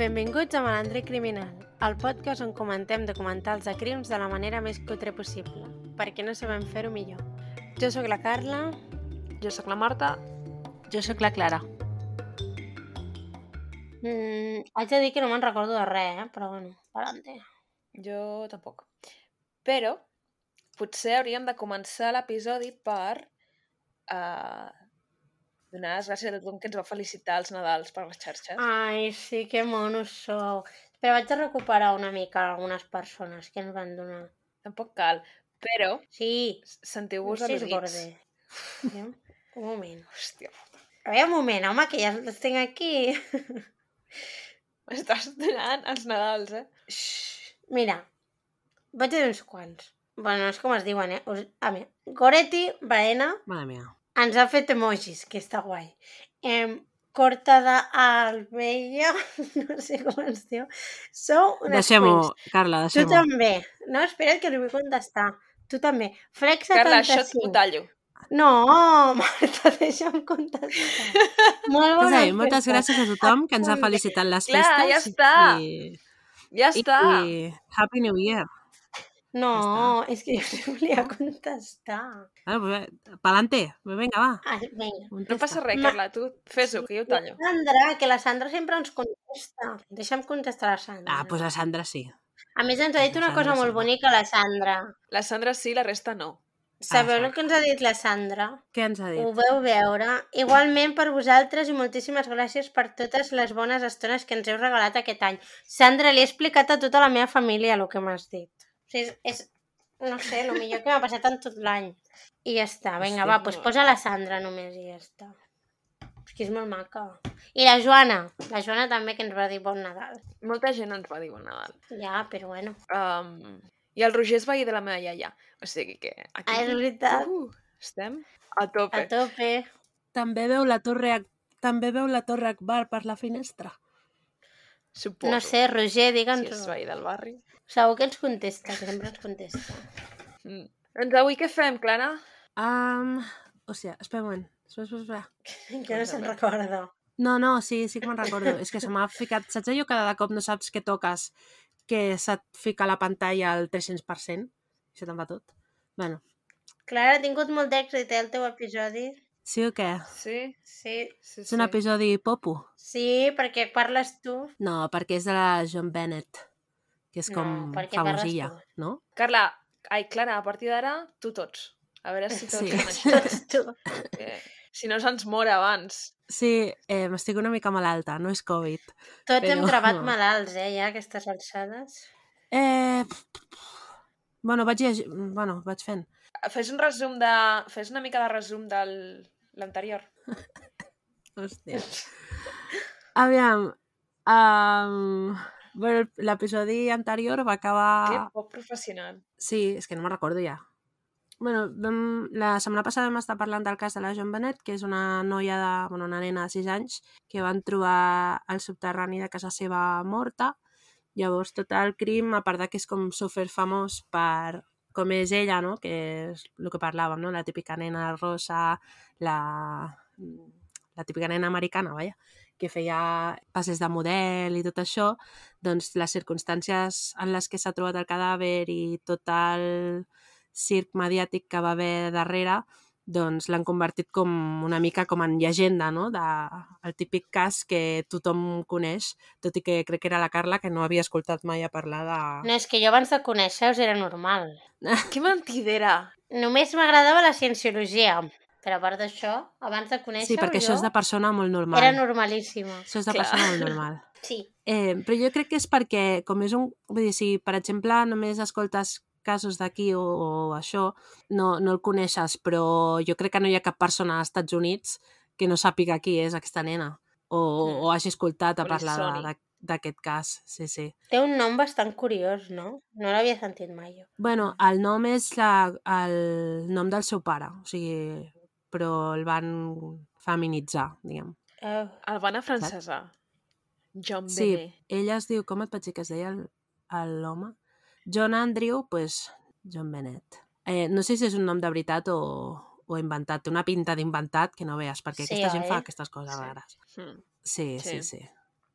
Benvinguts a Malandre Criminal, el podcast on comentem documentals de crims de la manera més cutre possible, perquè no sabem fer-ho millor. Jo sóc la Carla. Jo sóc la Marta. Jo sóc la Clara. Mm, haig de dir que no me'n recordo de res, eh? però bueno, parante. Jo tampoc. Però potser hauríem de començar l'episodi per uh, donar les gràcies a tothom que ens va felicitar els Nadals per les xarxes. Ai, sí, que monos sou. Però vaig a recuperar una mica algunes persones que ens van donar. Tampoc cal, però Sí, sentiu-vos sí, és al·ludits. borde. Ja? Un moment. Hòstia, A veure, un moment, home, que ja els tinc aquí. m'estàs donant els Nadals, eh? Xxxt. Mira, vaig a dir uns quants. Bueno, no és com es diuen, eh? Us... A mi, Goretti Baena Mare mia. Ens ha fet emojis, que està guai. Em, Corta d'Albella, no sé com es diu. Sou unes Deixem-ho. Carla, Tu deixem-ho. també. No, espera't que li vull contestar. Tu també. Flex 75. Carla, això t'ho tallo. No, Marta, deixa'm contestar. Molt bona a dir, moltes gràcies a tothom que ens ha felicitat les Clar, festes. ja està. I, Ja i, està. i Happy New Year. No, és que jo li volia contestar. Bueno, pues, pa'lante. Pues Vinga, va. Ah, vinga. No passa res, Carla, tu fes-ho, que jo tallo. Sandra, que la Sandra sempre ens contesta. Deixa'm contestar la Sandra. Ah, pues la Sandra sí. A més, ens ha dit la una cosa Sandra molt sí. bonica, la Sandra. La Sandra sí, la resta no. Sabeu el exacte. que ens ha dit la Sandra? Què ens ha dit? Ho veu veure. Igualment per vosaltres i moltíssimes gràcies per totes les bones estones que ens heu regalat aquest any. Sandra, li he explicat a tota la meva família el que m'has dit. O sigui, és, és, no sé, el millor que m'ha passat en tot l'any. I ja està, vinga, va, doncs posa la Sandra només i ja està. És que és molt maca. I la Joana, la Joana també que ens va dir bon Nadal. Molta gent ens va dir bon Nadal. Ja, però bueno. Um, I el Roger és veí de la meva iaia. O sigui que aquí Ah, és veritat. uh, estem a tope. A tope. També veu la torre també veu la torre Akbar per la finestra. Suposo. No sé, Roger, si digue'ns. és veí del barri. Segur que ens contesta, que sempre ens contesta. Mm. Doncs avui què fem, Clara? Um, hòstia, espera un moment. Espera, espera, espera. Que no se'n recorda. No, no, sí, sí que me'n recordo. És que se m'ha ficat... Saps allò que de cop no saps què toques, que se't fica la pantalla al 300%? I se te'n va tot. Bueno, Clara, ha tingut molt d'èxit, eh, el teu episodi. Sí o què? Sí? Sí. sí, És un episodi popo? Sí, perquè parles tu. No, perquè és de la John Bennett, que és No, com parles famosilla, no? Carla, ai, Clara, a partir d'ara, tu tots. A veure si tots Sí. sí. Tots tu. Que, si no se'ns mor abans. Sí, eh, m'estic una mica malalta, no és Covid. Tots hem Però- trebat malalts, eh, ja, aquestes alçades. Eh... Bueno, vaig, llegir... bueno, vaig fent. Fes un resum de... Fes una mica de resum de l'anterior. Hòstia. Aviam. Um, bueno, l'episodi anterior va Que acabar... poc professional. Sí, és que no me'n recordo ja. Bueno, vam, la setmana passada vam estar parlant del cas de la Joan Benet, que és una noia de, bueno, una nena de 6 anys, que van trobar al subterrani de casa seva morta. Llavors, tot el crim, a part de que és com super famós per com és ella, no? que és el que parlàvem, no? la típica nena rosa, la, la típica nena americana, vaja, que feia passes de model i tot això, doncs les circumstàncies en les que s'ha trobat el cadàver i tot el circ mediàtic que va haver darrere doncs l'han convertit com una mica com en llegenda, no? De, el típic cas que tothom coneix, tot i que crec que era la Carla que no havia escoltat mai a parlar de... No, és que jo abans de conèixer-vos era normal. Que mentidera! Només m'agradava la cienciologia, però a part d'això, abans de conèixer-ho Sí, perquè això és de persona molt normal. era normalíssima. Això és de Clar. persona molt normal. Sí. Eh, però jo crec que és perquè, com és un... Vull dir, si per exemple només escoltes casos d'aquí o, o això, no, no el coneixes, però jo crec que no hi ha cap persona als Estats Units que no sàpiga qui és aquesta nena o, Mm. o hagi escoltat a parlar de- soni. de- d'aquest cas. Sí, sí. Té un nom bastant curiós, no? No l'havia sentit mai jo. Bueno, el nom és la, el nom del seu pare, o sigui, però el van feminitzar, diguem. Oh. El van afrancesar. John Sí, ella es diu, com et vaig dir que es deia l'home? John Andrew, pues, John Bennett. Eh, no sé si és un nom de veritat o, o inventat. Té una pinta d'inventat que no veus, perquè Sí, aquesta gent oi? fa aquestes coses Sí. rares. Mm. Sí, sí, Sí. sí.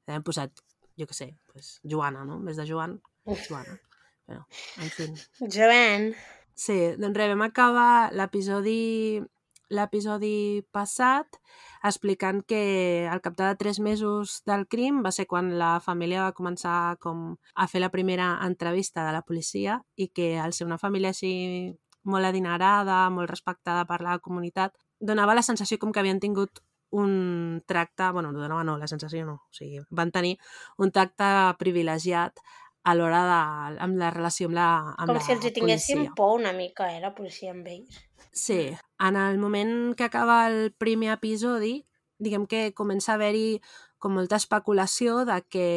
Hem posat jo què sé, pues, Joana, no? Vez de Joan, Joana. Però, en fi. Joan. Sí, doncs res, vam acabar l'episodi l'episodi passat explicant que al cap de tres mesos del crim va ser quan la família va començar com a fer la primera entrevista de la policia i que al ser una família així molt adinerada, molt respectada per la comunitat, donava la sensació com que havien tingut un tracte, bueno, no donava no, la sensació no, o sigui, van tenir un tracte privilegiat a l'hora de, amb la relació amb la, amb Com la si els hi tinguéssim policia. por una mica, eh, la policia amb ells. Sí, en el moment que acaba el primer episodi, diguem que comença a haver-hi com molta especulació de que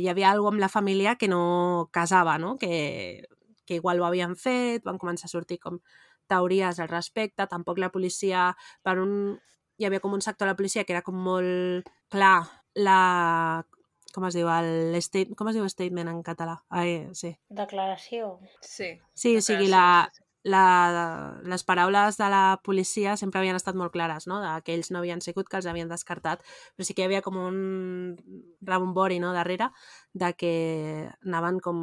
hi havia alguna amb la família que no casava, no? Que, que igual ho havien fet, van començar a sortir com teories al respecte, tampoc la policia, per un... hi havia com un sector de la policia que era com molt clar la... com es diu? El state, com es diu statement en català? Ai, sí. Declaració. Sí. Sí, o sigui, la, la, les paraules de la policia sempre havien estat molt clares, no? De que ells no havien sigut, que els havien descartat, però sí que hi havia com un rebombori no? darrere de que anaven com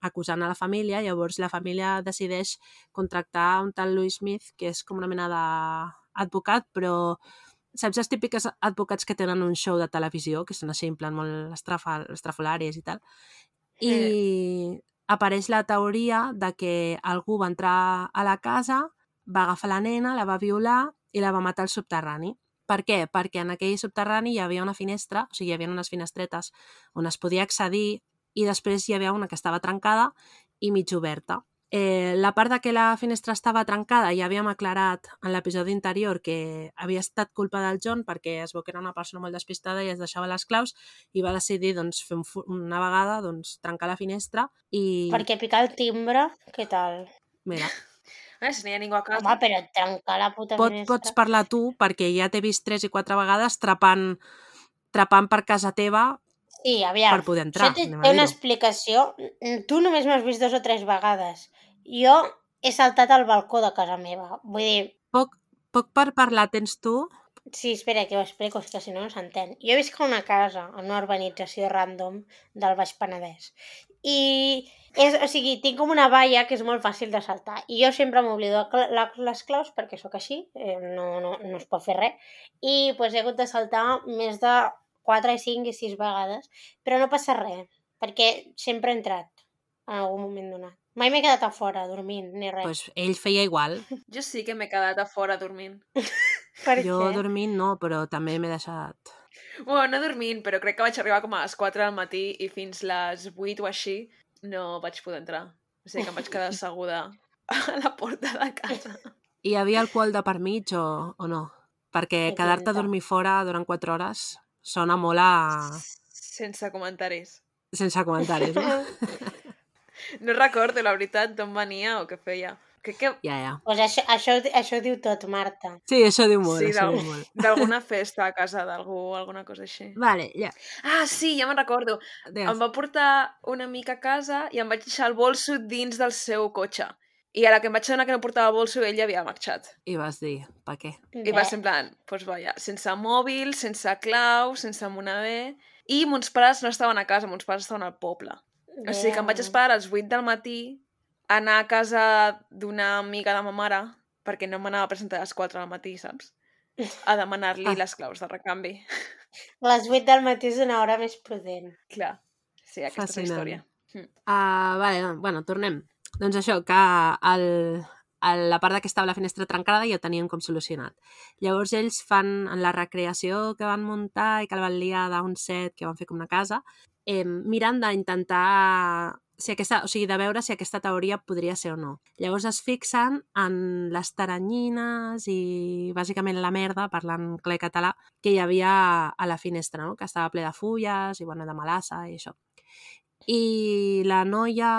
acusant a la família, llavors la família decideix contractar un tal Louis Smith, que és com una mena d'advocat, però saps els típics advocats que tenen un show de televisió, que són així en plan molt estrafa, estrafolaris i tal, i apareix la teoria de que algú va entrar a la casa, va agafar la nena, la va violar i la va matar al subterrani. Per què? Perquè en aquell subterrani hi havia una finestra, o sigui, hi havia unes finestretes on es podia accedir i després hi havia una que estava trencada i mig oberta. Eh, la part de que la finestra estava trencada ja havíem aclarat en l'episodi anterior que havia estat culpa del John perquè es veu que era una persona molt despistada i es deixava les claus i va decidir doncs, fer un, una vegada doncs, trencar la finestra i... Perquè picar el timbre, què tal? Mira, veure, si no hi ha ningú a casa... Home, però trencar la puta pot, finestra... pots parlar tu perquè ja t'he vist tres i quatre vegades trepant, trepant per casa teva Sí, aviam. per poder entrar. Això té, té una explicació. Tu només m'has vist dos o tres vegades. Jo he saltat al balcó de casa meva. Vull dir, Poc, poc per parlar tens tu? sí, espera, que ho explico, és que si no no s'entén. Jo visc a una casa, en una urbanització random del Baix Penedès. I, és, o sigui, tinc com una valla que és molt fàcil de saltar. I jo sempre m'oblido les claus perquè sóc així, eh, no, no, no es pot fer res. I pues, he hagut de saltar més de 4, 5 i 6 vegades, però no passa res, perquè sempre he entrat en algun moment donat. Mai m'he quedat a fora dormint, ni res. Pues ell feia igual. Jo sí que m'he quedat a fora dormint. per Jo què? dormint no, però també m'he deixat... Bueno, no dormint, però crec que vaig arribar com a les 4 del matí i fins les 8 o així no vaig poder entrar. O sigui que em vaig quedar asseguda a la porta de casa. Hi havia alcohol de per mig o, o no? Perquè Què quedar-te a dormir fora durant 4 hores sona molt a... Sense comentaris. sense comentaris, no? No recordo, la veritat, d'on venia o què feia. Crec que Ja, ja. pues això, això, això ho diu tot, Marta. Sí, això diu molt, Sí, d'alguna festa a casa d'algú, alguna cosa així. Vale, ja. Ah, sí, ja me'n recordo. Digues. Em va portar una mica a casa i em vaig deixar el bolso dins del seu cotxe. I a la que em vaig adonar que no portava bolso, ell ja havia marxat. I vas dir, per què? I va ser en plan, doncs pues vaya, sense mòbil, sense clau, sense moneder... I mons pares no estaven a casa, mons pares estaven al poble. O sigui que em vaig esperar a les 8 del matí a anar a casa d'una amiga de ma mare, perquè no m'anava a presentar a les 4 del matí, saps? A demanar-li Ah. les claus de recanvi. Les 8 del matí és una hora més prudent. Clar, sí, aquesta Fascinant. és la història. Uh, vale, no, bueno, tornem. Doncs això, que el, el, la part que estava la finestra trencada ja ho tenien com solucionat. Llavors ells fan, en la recreació que van muntar i que el van liar d'un set que van fer com una casa, eh, miren d'intentar si aquesta, o sigui, de veure si aquesta teoria podria ser o no. Llavors es fixen en les taranyines i bàsicament la merda, parlant clar català, que hi havia a la finestra, no? que estava ple de fulles i bueno, de melassa i això. I la noia,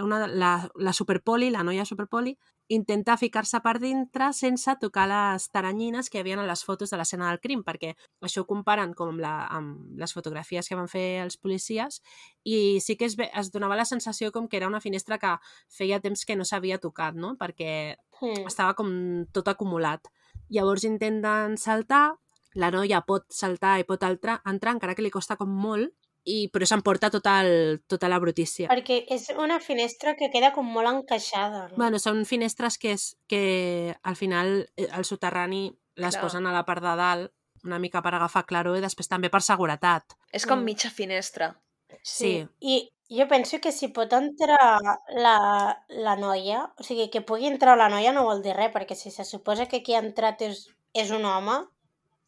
una, la, la superpoli, la noia superpoli, intenta ficar-se per dintre sense tocar les taranyines que hi havia a les fotos de l'escena del crim, perquè això ho comparen com amb, la, amb les fotografies que van fer els policies i sí que es, ve, es donava la sensació com que era una finestra que feia temps que no s'havia tocat, no? perquè Hmm. estava com tot acumulat. Llavors intenten saltar, la noia pot saltar i pot entrar, encara que li costa com molt, i però s'emporta tota, el, tota la brutícia. Perquè és una finestra que queda com molt encaixada. No? Bueno, són finestres que, és, que al final eh, al soterrani les Clar. posen a la part de dalt una mica per agafar claror i després també per seguretat. És com Mm. mitja finestra. Sí. I jo penso que si pot entrar la, la noia, o sigui, que pugui entrar la noia no vol dir res, perquè si se suposa que qui ha entrat és, és un home,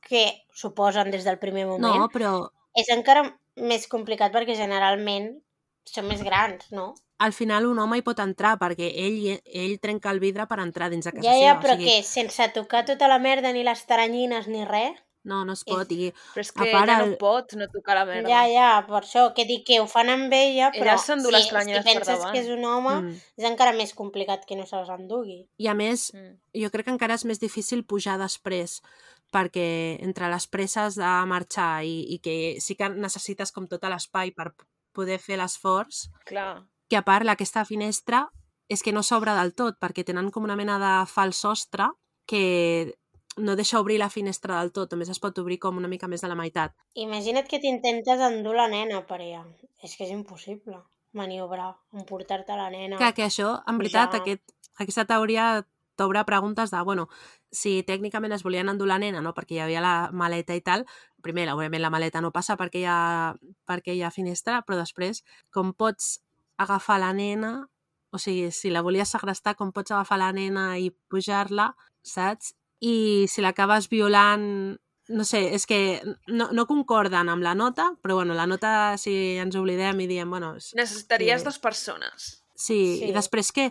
que suposen des del primer moment, No, però és encara més complicat perquè generalment són més grans, no? al final un home hi pot entrar perquè ell, ell trenca el vidre per entrar dins de casa Ja, ja, seva. però o sigui, que sense tocar tota la merda ni les taranyines ni res, No, no es pot. I Però és A que part, ella el- no pot no tocar la merda. ja, ja, per això, que dic que ho fan amb ella, però Ella s'endú les si, penses que és un home, mm. és encara més complicat que no se les endugui. I a més, Mm. jo crec que encara és més difícil pujar després perquè entre les presses de marxar i, i que sí que necessites com tot l'espai per poder fer l'esforç, Clar. que a part aquesta finestra és que no s'obre del tot perquè tenen com una mena de fals sostre que no deixa obrir la finestra del tot, només es pot obrir com una mica més de la meitat. Imagina't que t'intentes endur la nena per allà. És que és impossible maniobrar, emportar-te la nena. Que, que això, en veritat, pujar. aquest, aquesta teoria t'obre preguntes de, bueno, si tècnicament es volien endur la nena, no? perquè hi havia la maleta i tal, primer, òbviament, la maleta no passa perquè hi ha, perquè hi ha finestra, però després, com pots agafar la nena, o sigui, si la volies segrestar, com pots agafar la nena i pujar-la, saps? I si l'acabes violant, no sé, és que no, no concorden amb la nota, però bueno, la nota, si ens oblidem i diem, bueno, és, Necessitaries Sí. dues persones. Sí, Sí. i després que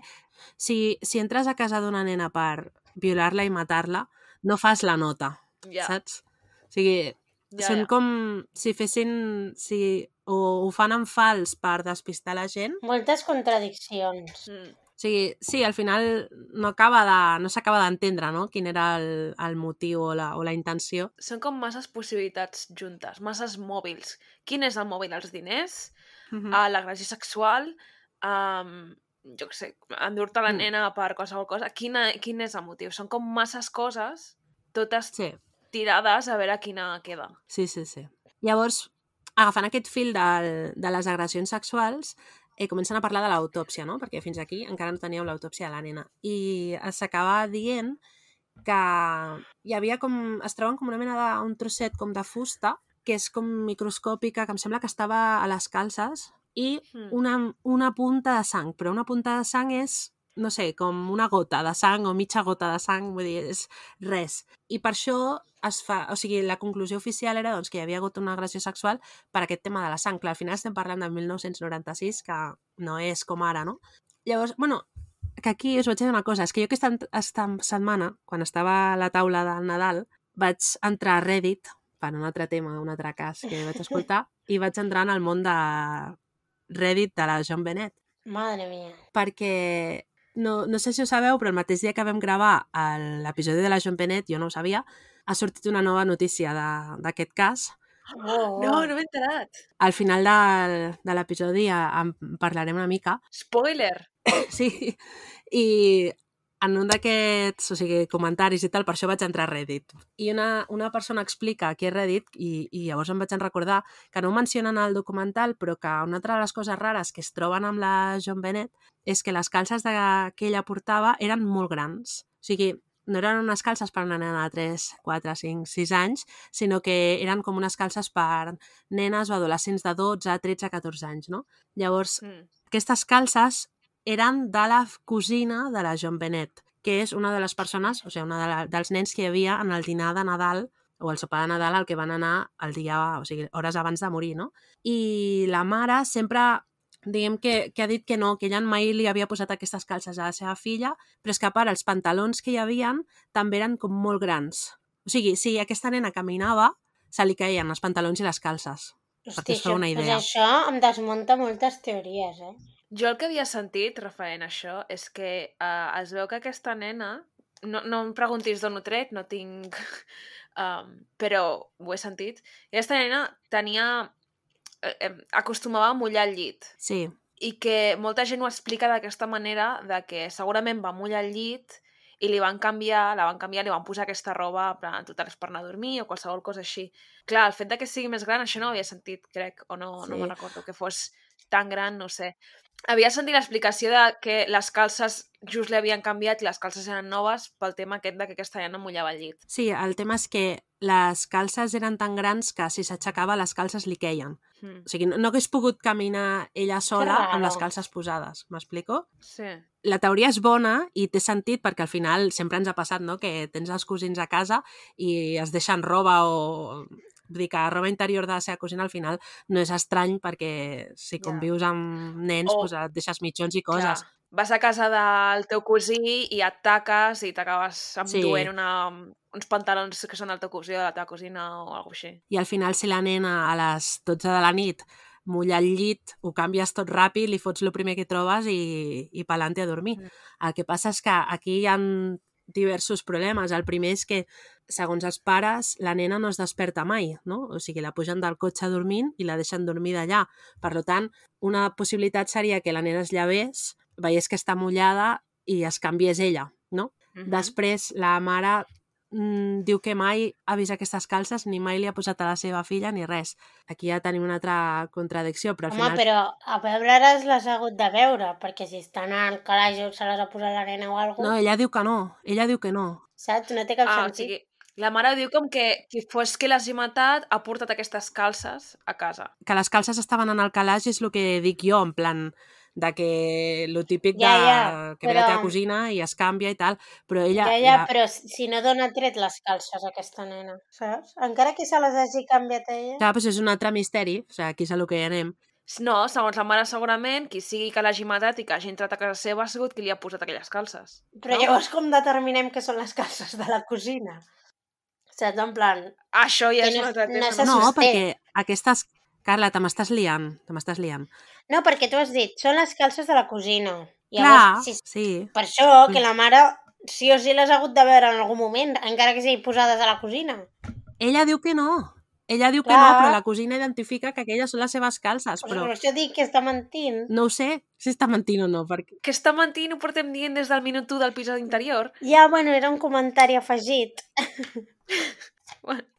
si, si entres a casa d'una nena per violar-la i matar-la, no fas la nota, Ja, saps? O sigui, ja, són ja. com si fessin... Si, o ho fan en fals per despistar la gent. Moltes contradiccions. Mm. O sigui, sí, al final no acaba de, no s'acaba d'entendre, no?, quin era el, el motiu o la, o la intenció. Són com masses possibilitats juntes, masses mòbils. Quin és el mòbil? Els diners? Mm. a l'agressió sexual, um, jo què sé, endur-te la Mm. nena per qualsevol cosa. Quina, quin és el motiu? Són com masses coses, totes Sí, tirades a veure quina queda. sí, sí, sí. Llavors, agafant aquest fil del, de les agressions sexuals, eh, comencen a parlar de l'autòpsia, no? Perquè fins aquí encara no teníeu l'autòpsia de la nena. I s'acaba dient que hi havia com... Es troben com una mena d'un trosset com de fusta, que és com microscòpica, que em sembla que estava a les calces, i una, una punta de sang, però una punta de sang és, no sé, com una gota de sang o mitja gota de sang, vull dir, és res. I per això es fa, o sigui, la conclusió oficial era doncs, que hi havia hagut una agressió sexual per aquest tema de la sang. Clar, al final estem parlant de 1996, que no és com ara, no? Llavors, bueno, que aquí us vaig dir una cosa, és que jo aquesta, aquesta setmana, quan estava a la taula del Nadal, vaig entrar a Reddit, per un altre tema, un altre cas que vaig escoltar, i vaig entrar en el món de Reddit de la John Bennett, Madre mia. perquè no, no sé si ho sabeu, però el mateix dia que vam gravar l'episodi de la John Bennett, jo no ho sabia, ha sortit una nova notícia de- d'aquest cas. Oh, No, no m'he enterat. Al final de, de l'episodi ja en parlarem una mica. Spoiler! Sí, i en un d'aquests o sigui, comentaris i tal, per això vaig entrar a Reddit. I una, una persona explica què és Reddit i, i llavors em vaig recordar que no ho mencionen al documental, però que una altra de les coses rares que es troben amb la John Bennett és que les calces de, que ella portava eren molt grans. O sigui, no eren unes calces per una nena de 3, 4, 5, 6 anys, sinó que eren com unes calces per nenes o adolescents de 12, 13, 14 anys, no? Llavors, Mm. aquestes calces eren de la cosina de la John Bennett, que és una de les persones, o sigui, una de la, dels nens que hi havia en el dinar de Nadal o el sopar de Nadal al que van anar el dia, o sigui, hores abans de morir, no? I la mare sempre diguem que, que ha dit que no, que ella mai li havia posat aquestes calces a la seva filla, però és que a part els pantalons que hi havien també eren com molt grans. O sigui, si aquesta nena caminava, se li caien els pantalons i les calces. perquè us feu una idea. Doncs això em desmunta moltes teories, eh? Jo el que havia sentit referent a això és que uh, es veu que aquesta nena... No, no em preguntis d'on ho tret, no tinc... Um, però ho he sentit. I aquesta nena tenia... Eh, eh, acostumava a mullar el llit. Sí, I que molta gent ho explica d'aquesta manera, de que segurament va mullar el llit i li van canviar, la van canviar, li van posar aquesta roba, en plan, tu t'has per anar a dormir o qualsevol cosa així. Clar, el fet de que sigui més gran, això no ho havia sentit, crec, o no, no Sí. me'n recordo, que fos tan gran, no sé. Havia sentit l'explicació de que les calces just li havien canviat i les calces eren noves pel tema aquest de que aquesta nena mullava el llit. Sí, el tema és que les calces eren tan grans que si s'aixecava les calces li queien. Mm. O sigui, no, no hagués pogut caminar ella sola amb les calces posades, m'explico? Sí. La teoria és bona i té sentit perquè al final sempre ens ha passat, no?, que tens els cosins a casa i es deixen roba o... Vull dir que roba interior de la seva cosina al final no és estrany perquè si Ja. convius amb nens O- doncs et deixes mitjons i coses. Clar, vas a casa del teu cosí i et taques i t'acabes enduent Sí. una, uns pantalons que són del teu cosí o de la teva cosina o alguna cosa així. I al final si la nena a les 12 de la nit mulla el llit, ho canvies tot ràpid, li fots el primer que trobes i, i pelante a dormir. Mm. El que passa és que aquí hi ha diversos problemes. El primer és que, segons els pares, la nena no es desperta mai, no? O sigui, la pugen del cotxe dormint i la deixen dormir d'allà. Per tant, una possibilitat seria que la nena es llevés, veiés que està mullada i es canviés ella, no? Mhm. Després, la mare mm, diu que mai ha vist aquestes calces ni mai li ha posat a la seva filla ni res. Aquí ja tenim una altra contradicció, però al Home, final... però a veure's les ha hagut de veure, perquè si estan al calaix o se les ha posat la nena o alguna No, ella diu que no, ella diu que no. saps? No té cap Ah, o sentit. sigui, la mare diu com que qui fos que l'hagi matat ha portat aquestes calces a casa. Que les calces estaven en el calaix és el que dic jo, en plan de que lo típic Ja, de ja, que ve la teva però- cosina i es canvia i tal, però ella... Ja, ja, la- però si no dona tret les calces a aquesta nena, saps? Encara que se les hagi canviat a ella. Clar, doncs és un altre misteri, o sigui, aquí és a lo que hi anem. No, segons la mare segurament, qui sigui que l'hagi matat i que hagi entrat a casa seva ha sigut qui li ha posat aquelles calces. Però no? llavors com determinem que són les calces de la cosina? Saps? En plan, Això ja és no- un altre no tema. No, perquè aquestes... Carla, te m'estàs liant, te m'estàs liant. no, perquè tu has dit, són les calces de la cosina. Clar, si, sí. per això que la mare sí o sí les ha hagut de veure en algun moment, encara que sigui posades a la cosina. Ella diu que no. Ella diu que Clar. no, però la cosina identifica que aquelles són les seves calces, però per això dic que està mentint. no ho sé si està mentint o no, perquè... Que està mentint ho portem dient des del minut 1 del episodi interior. Ja, bueno, era un comentari afegit.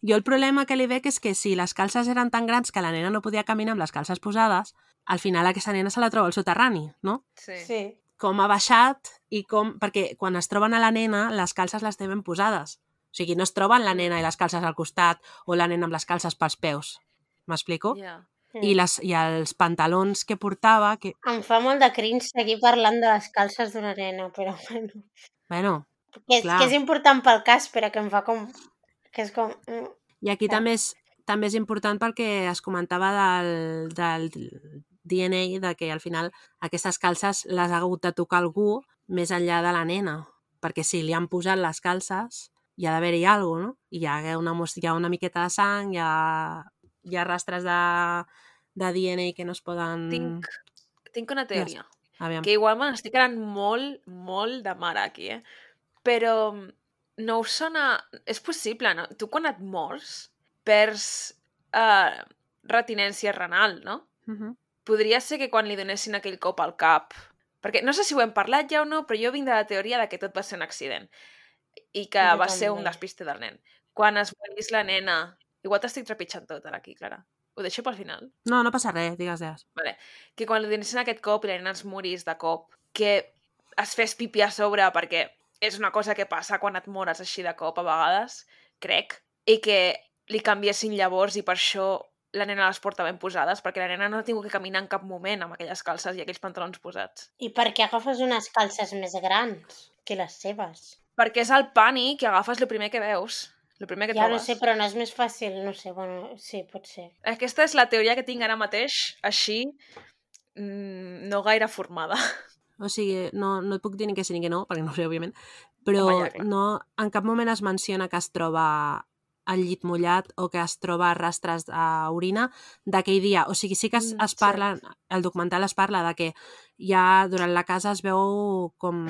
Jo el problema que li veig és que si les calces eren tan grans que la nena no podia caminar amb les calces posades, al final aquesta nena se la troba al soterrani, no? sí. Sí. Com ha baixat i com... Perquè quan es troben a la nena, les calces les tenen posades. O sigui, no es troben la nena i les calces al costat o la nena amb les calces pels peus. M'explico? Ja. I, les, I els pantalons que portava, que... Em fa molt de cringe seguir parlant de les calces d'una nena, però bueno. Bueno, Que és, Clar. que és important pel cas, però que em fa com... Que és com... mm, I aquí també és, també és important perquè es comentava del, del DNA, de que al final aquestes calces les ha hagut de tocar algú més enllà de la nena, perquè si li han posat les calces hi ha d'haver-hi alguna cosa, no? Hi ha una, hi ha una miqueta de sang, hi ha, hi ha rastres de, de DNA que no es poden... Tinc, tinc una teoria. Aviam. Que igual me n'estic quedant molt, molt de mare aquí, eh? Però mm, no us sona... És possible, no? Tu quan et mors perds uh, retinència renal, no? Uh -huh. Podria ser que quan li donessin aquell cop al cap... Perquè no sé si ho hem parlat ja o no, però jo vinc de la teoria de que tot va ser un accident. I que Jo va ser un despiste del nen. Quan es morís la nena... Igual t'estic trepitjant tot ara aquí, Clara. Ho deixo pel final? No, no passa res, digues, digues. Vale. Que quan li donessin aquest cop i la nena es morís de cop, que es fes pipi a sobre perquè és una cosa que passa quan et mores així de cop a vegades, crec, i que li canviessin llavors i per això la nena les porta ben posades, perquè la nena no ha tingut que caminar en cap moment amb aquelles calces i aquells pantalons posats. I per què agafes unes calces més grans que les seves? Perquè és el pànic que agafes el primer que veus, el primer que Ja no trobes. sé, però no és més fàcil, no sé, bueno, sí, pot ser. Aquesta és la teoria que tinc ara mateix, així, mm, no gaire formada. O sigui, no, no et puc dir ni que sí ni que no, perquè no ho sé, òbviament, però Home, ja, no, en cap moment es menciona que es troba al llit mullat o que es troba rastres d'orina d'aquell dia. O sigui, sí que es, Mm, es parla, el documental es parla de que ja durant la casa es veu com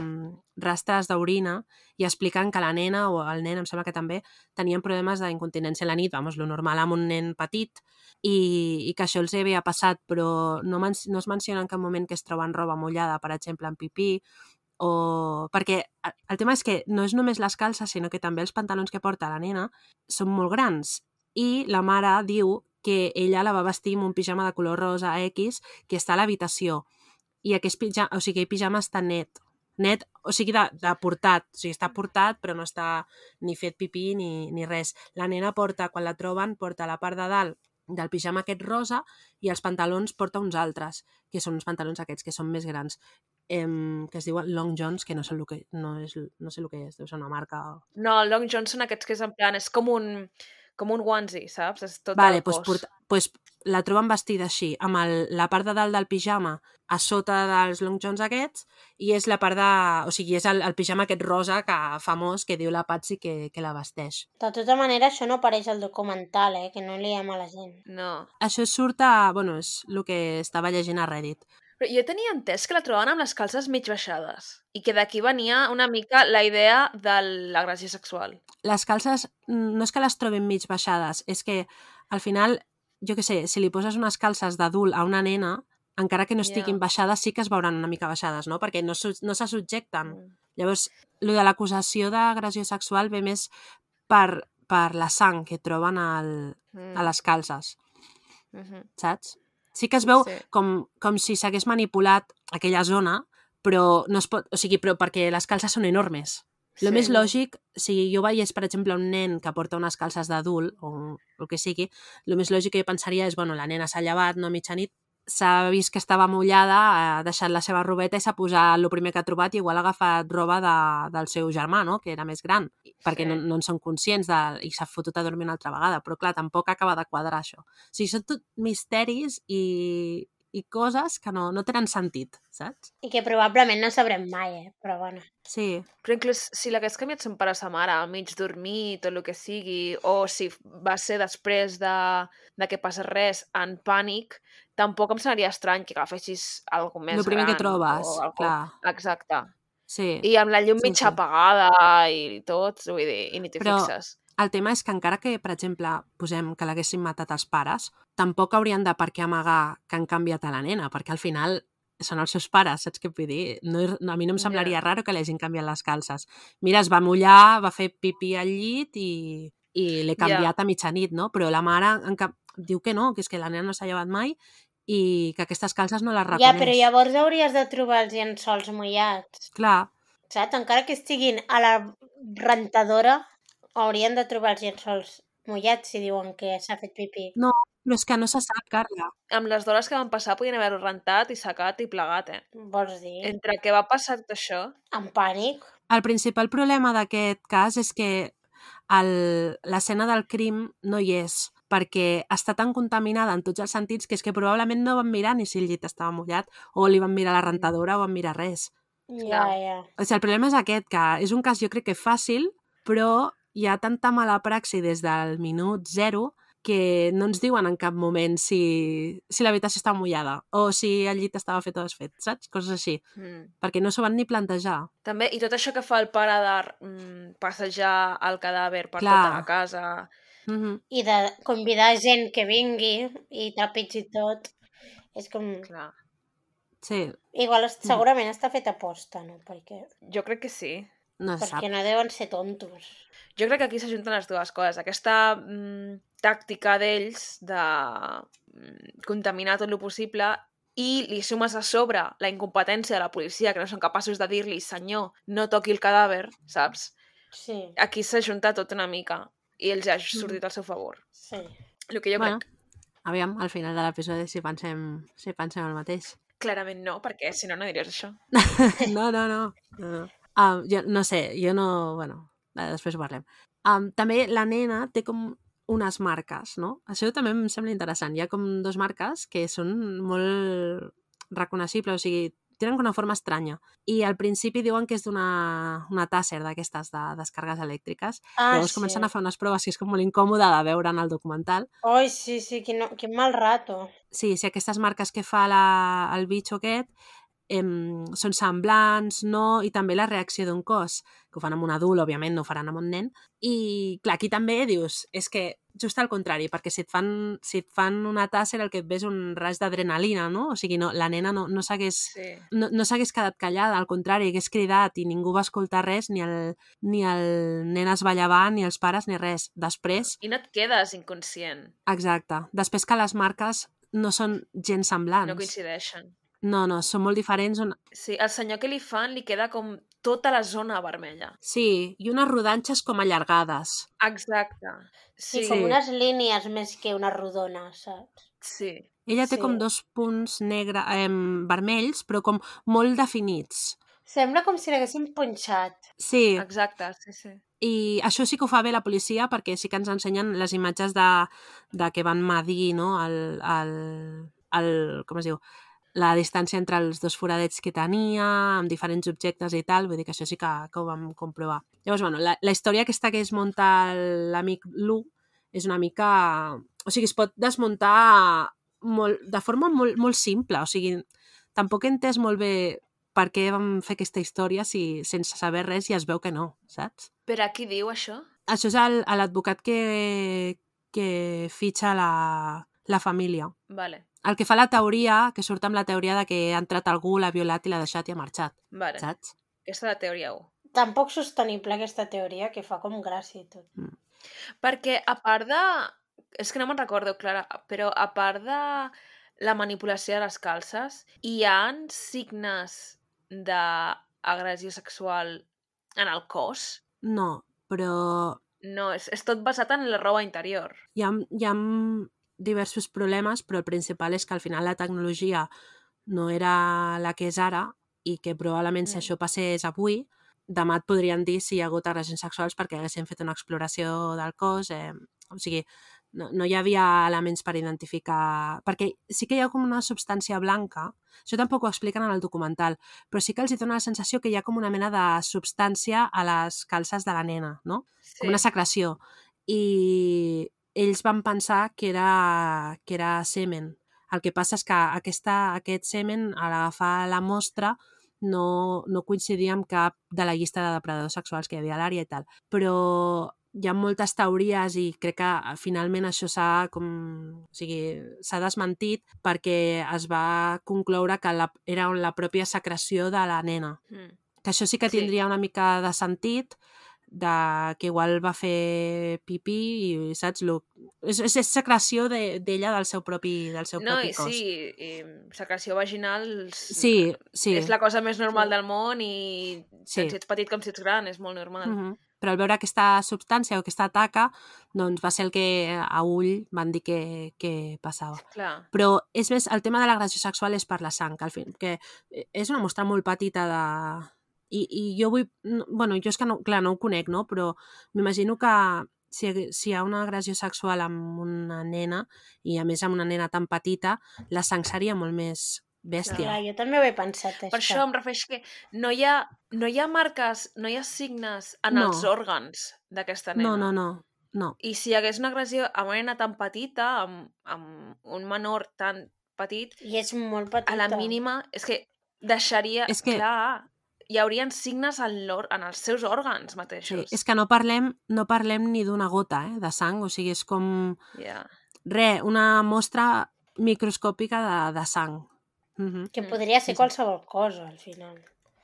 rastres d'orina i expliquen que la nena o el nen, em sembla que també, tenien problemes d'incontinència a la nit, vamos, lo normal amb un nen petit, i, i que això els havia passat, però no, men no es menciona en cap moment que es troben roba mullada, per exemple, en pipí, o... Perquè el- el tema és que no és només les calces, sinó que també els pantalons que porta la nena són molt grans. I la mare diu que ella la va vestir amb un pijama de color rosa X que està a l'habitació. I aquest pijama, o sigui, aquell pijama està net. Net, o sigui, de, de portat. O sigui, està portat, però no està ni fet pipí ni, ni res. La nena porta, quan la troben, porta la part de dalt del pijama aquest rosa i els pantalons porta uns altres, que són uns pantalons aquests que són més grans, em, que es diuen Long Johns, que no sé el que, no, és, no sé el que és, deu ser una marca... No, el Long John són aquests que és en plan, és com un, com un onesie, saps? És tot Vale, doncs, porta, doncs la troben vestida així, amb el, la part de dalt del pijama a sota dels long johns aquests i és la part de... O sigui, és el, el pijama aquest rosa que famós que diu la Patsy que, que la vesteix. De tota manera, això no apareix al documental, eh? Que no liem a la gent. No. Això surt a... Bueno, és el que estava llegint a Reddit. Però jo tenia entès que la trobaven amb les calces mig baixades i que d'aquí venia una mica la idea de l'agressió sexual. Les calces mm, no és que les trobin mig baixades, és que al final, jo que sé, si li poses unes calces d'adult a una nena, encara que no estiguin baixades, sí que es veuran una mica baixades, no? Perquè no, no se subjecten. Mm. Llavors, el de l'acusació d'agressió sexual ve més per, per la sang que troben al, Mm. a les calces, Mhm. saps? Sí que es veu Sí. com, com si s'hagués manipulat aquella zona, però no es pot... O sigui, però perquè les calces són enormes. El Sí. més lògic, si jo veiés, per exemple, un nen que porta unes calces d'adult, o el que sigui, el més lògic que jo pensaria és, bueno, la nena s'ha llevat, no a mitjanit, s'ha vist que estava mullada, ha deixat la seva robeta i s'ha posat el primer que ha trobat i igual ha agafat roba de, del seu germà, no?, que era més gran, perquè Sí. no, no en són conscients de, i s'ha fotut a dormir una altra vegada. Però, clar, tampoc acaba de quadrar això. O sigui, són tot misteris i, i coses que no, no tenen sentit, saps? I que probablement no sabrem mai, eh? Però bueno. Sí, Però inclús si l'hagués canviat son pare a sa mare, a mig dormir, tot el que sigui, o si va ser després de, de que passés res en pànic, tampoc em semblaria estrany que agafessis algú més el primer gran. que trobes, o algú... clar. Exacte. Sí. I amb la llum Sí, mig sí. apagada i tot, vull dir, i ni t'hi Però- fixes. El tema és que encara que, per exemple, posem que l'haguessin matat els pares, tampoc haurien de per què amagar que han canviat a la nena, perquè al final són els seus pares, saps què vull dir? No, a mi no em semblaria raro que li hagin canviat les calces. Mira, es va mullar, va fer pipí al llit i, i l'he canviat a mitjanit, no? Però la mare en cap... diu que no, que és que la nena no s'ha llevat mai i que aquestes calces no les reconeix. Ja, però llavors hauries de trobar els llençols mullats. Clar, Saps? Encara que estiguin a la rentadora, haurien de trobar els llençols mullats si diuen que s'ha fet pipí. però és que no se sap, Carla. Amb les d'hores que van passar podien haver-ho rentat i secat i plegat, eh? Vols dir? Entre què va passar tot això... En pànic? El principal problema d'aquest cas és que l'escena del crim no hi és, perquè està tan contaminada en tots els sentits que és que probablement no van mirar ni si el llit estava mullat o li van mirar la rentadora o van mirar res. Ja, Clar. ja. O sigui, el problema és aquest, que és un cas jo crec que fàcil, però hi ha tanta mala praxi des del minut zero que no ens diuen en cap moment si, si l'habitació està mullada o si el llit estava fet o desfet, saps? Coses així, Mm. perquè no s'ho van ni plantejar. També, i tot això que fa el pare de mm, passejar el cadàver per Clar. tota la casa... Mm -hmm. I de convidar gent que vingui i trepitgi tot. És com... Clar. Sí, Igual est- segurament està fet a posta, no? Perquè, Jo crec que sí. No es sap. perquè no deuen ser tontos. Jo crec que aquí s'ajunten les dues coses. Aquesta mm, tàctica d'ells de mm, contaminar tot el possible i li sumes a sobre la incompetència de la policia, que no són capaços de dir-li senyor, no toqui el cadàver, saps? Sí, Aquí s'ajunta tot una mica i ells ja ha sortit al seu favor. sí. El que jo Bueno. crec. Aviam, al final de l'episodi si pensem, si pensem el mateix. Clarament no, perquè si no, no diries això. No, no, no. no, no. Um, jo no sé, jo no... Bueno, després ho parlem. Um, també la nena té com unes marques, no? Això també em sembla interessant. Hi ha com dos marques que són molt reconeixibles, o sigui, tenen una forma estranya. I al principi diuen que és d'una una tàsser d'aquestes de descargues elèctriques. Ah, Llavors sí. comencen a fer unes proves que és com molt incòmode de veure en el documental. Ai, sí, sí, quin, quin mal rato. Sí, sí, aquestes marques que fa la, el bitxo aquest em, són semblants, no? I també la reacció d'un cos, que ho fan amb un adult, òbviament, no ho faran amb un nen. I, clar, aquí també dius, és que just al contrari, perquè si et fan, si et fan una tassa el que et ves un raig d'adrenalina, no? O sigui, no, la nena no, no s'hagués Sí. no, no quedat callada, al contrari, hagués cridat i ningú va escoltar res, ni el, ni el nen es va llevar, ni els pares, ni res. Després, I no et quedes inconscient, exacte, després que les marques no són gens semblants. no coincideixen. No, no, són molt diferents. On... Sí, el senyor que li fan li queda com tota la zona vermella. Sí, i unes rodanxes com allargades. Exacte. Sí, Sí, com unes línies més que una rodona, saps? sí. Ella té Sí. com dos punts negre, eh, vermells, però com molt definits. Sembla com si l'haguessin punxat. Sí, exacte, sí, sí. i això sí que ho fa bé la policia perquè sí que ens ensenyen les imatges de, de que van medir no? el, el, el, com es diu, la distància entre els dos foradets que tenia, amb diferents objectes i tal, vull dir que això sí que, que ho vam comprovar. Llavors, bueno, la, la història aquesta que es munta l'amic Lu és una mica... O sigui, es pot desmuntar molt, de forma molt, molt simple, o sigui, tampoc he entès molt bé per què vam fer aquesta història si sense saber res ja es veu que no, saps? Per a qui diu això? Això és l'advocat que, que fitxa la, la família. Vale, El que fa la teoria, que surt amb la teoria de que ha entrat algú, l'ha violat i l'ha deixat i ha marxat, vale. saps? Aquesta és la teoria 1. Tampoc sostenible aquesta teoria que fa com gràcia i tot. Perquè a part de... És que no me'n recordo, Clara, però a part de la manipulació de les calces, hi ha signes d'agressió sexual en el cos? No, però No, és, és tot basat en la roba interior. hi ha, hi ha diversos problemes, però el principal és que al final la tecnologia no era la que és ara i que probablement si Mm. això passés avui, demà et podrien dir si hi ha hagut agressions sexuals perquè haguessin fet una exploració del cos. Eh, o sigui, no, no hi havia elements per identificar... Perquè sí que hi ha com una substància blanca, això tampoc ho expliquen en el documental, però sí que els hi dona la sensació que hi ha com una mena de substància a les calces de la nena, no? Sí. com una secreció. I ells van pensar que era, que era semen. El que passa és que aquesta, aquest semen, a l'agafar la mostra, no, no coincidia amb cap de la llista de depredadors sexuals que hi havia a l'àrea i tal. Però hi ha moltes teories i crec que eh, finalment això s'ha com... o sigui, s'ha desmentit perquè es va concloure que la, era la pròpia secreció de la nena. Mm. Que això sí que Sí. tindria una mica de sentit, de que igual va fer pipí i, saps, lo, és, és, és secreció de- d'ella del seu propi, del seu No, propi cos. sí, i secreció vaginal sí, sí. és la cosa més normal Sí. del món i Sí. tant si ets petit com si ets gran, és molt normal. Mhm. Però al veure aquesta substància o aquesta taca, doncs va ser el que a ull van dir que, que passava. Clar. Però és més, el tema de l'agressió sexual és per la sang, que, al fin, que és una mostra molt petita de... I, i jo vull... no- Bueno, jo és que, no, clar, no ho conec, no? Però m'imagino que si, si hi ha una agressió sexual amb una nena, i a més amb una nena tan petita, la sang seria molt més bèstia. Clar, jo també ho he pensat, això. Per això em refereixo que no hi ha, no hi ha marques, no hi ha signes en No. els òrgans d'aquesta nena. No, no, no. no. I si hi hagués una agressió amb una nena tan petita, amb, amb un menor tan petit, I és molt petita. a la mínima, és que deixaria... És que- Clar, hi haurien signes en, en els seus òrgans Sí, mateixos. és que no parlem, no parlem ni d'una gota eh, de sang, o sigui, és com... Ja. Re, una mostra microscòpica de, de sang. Mm -hmm. Que podria ser sí, sí. qualsevol cosa, al final.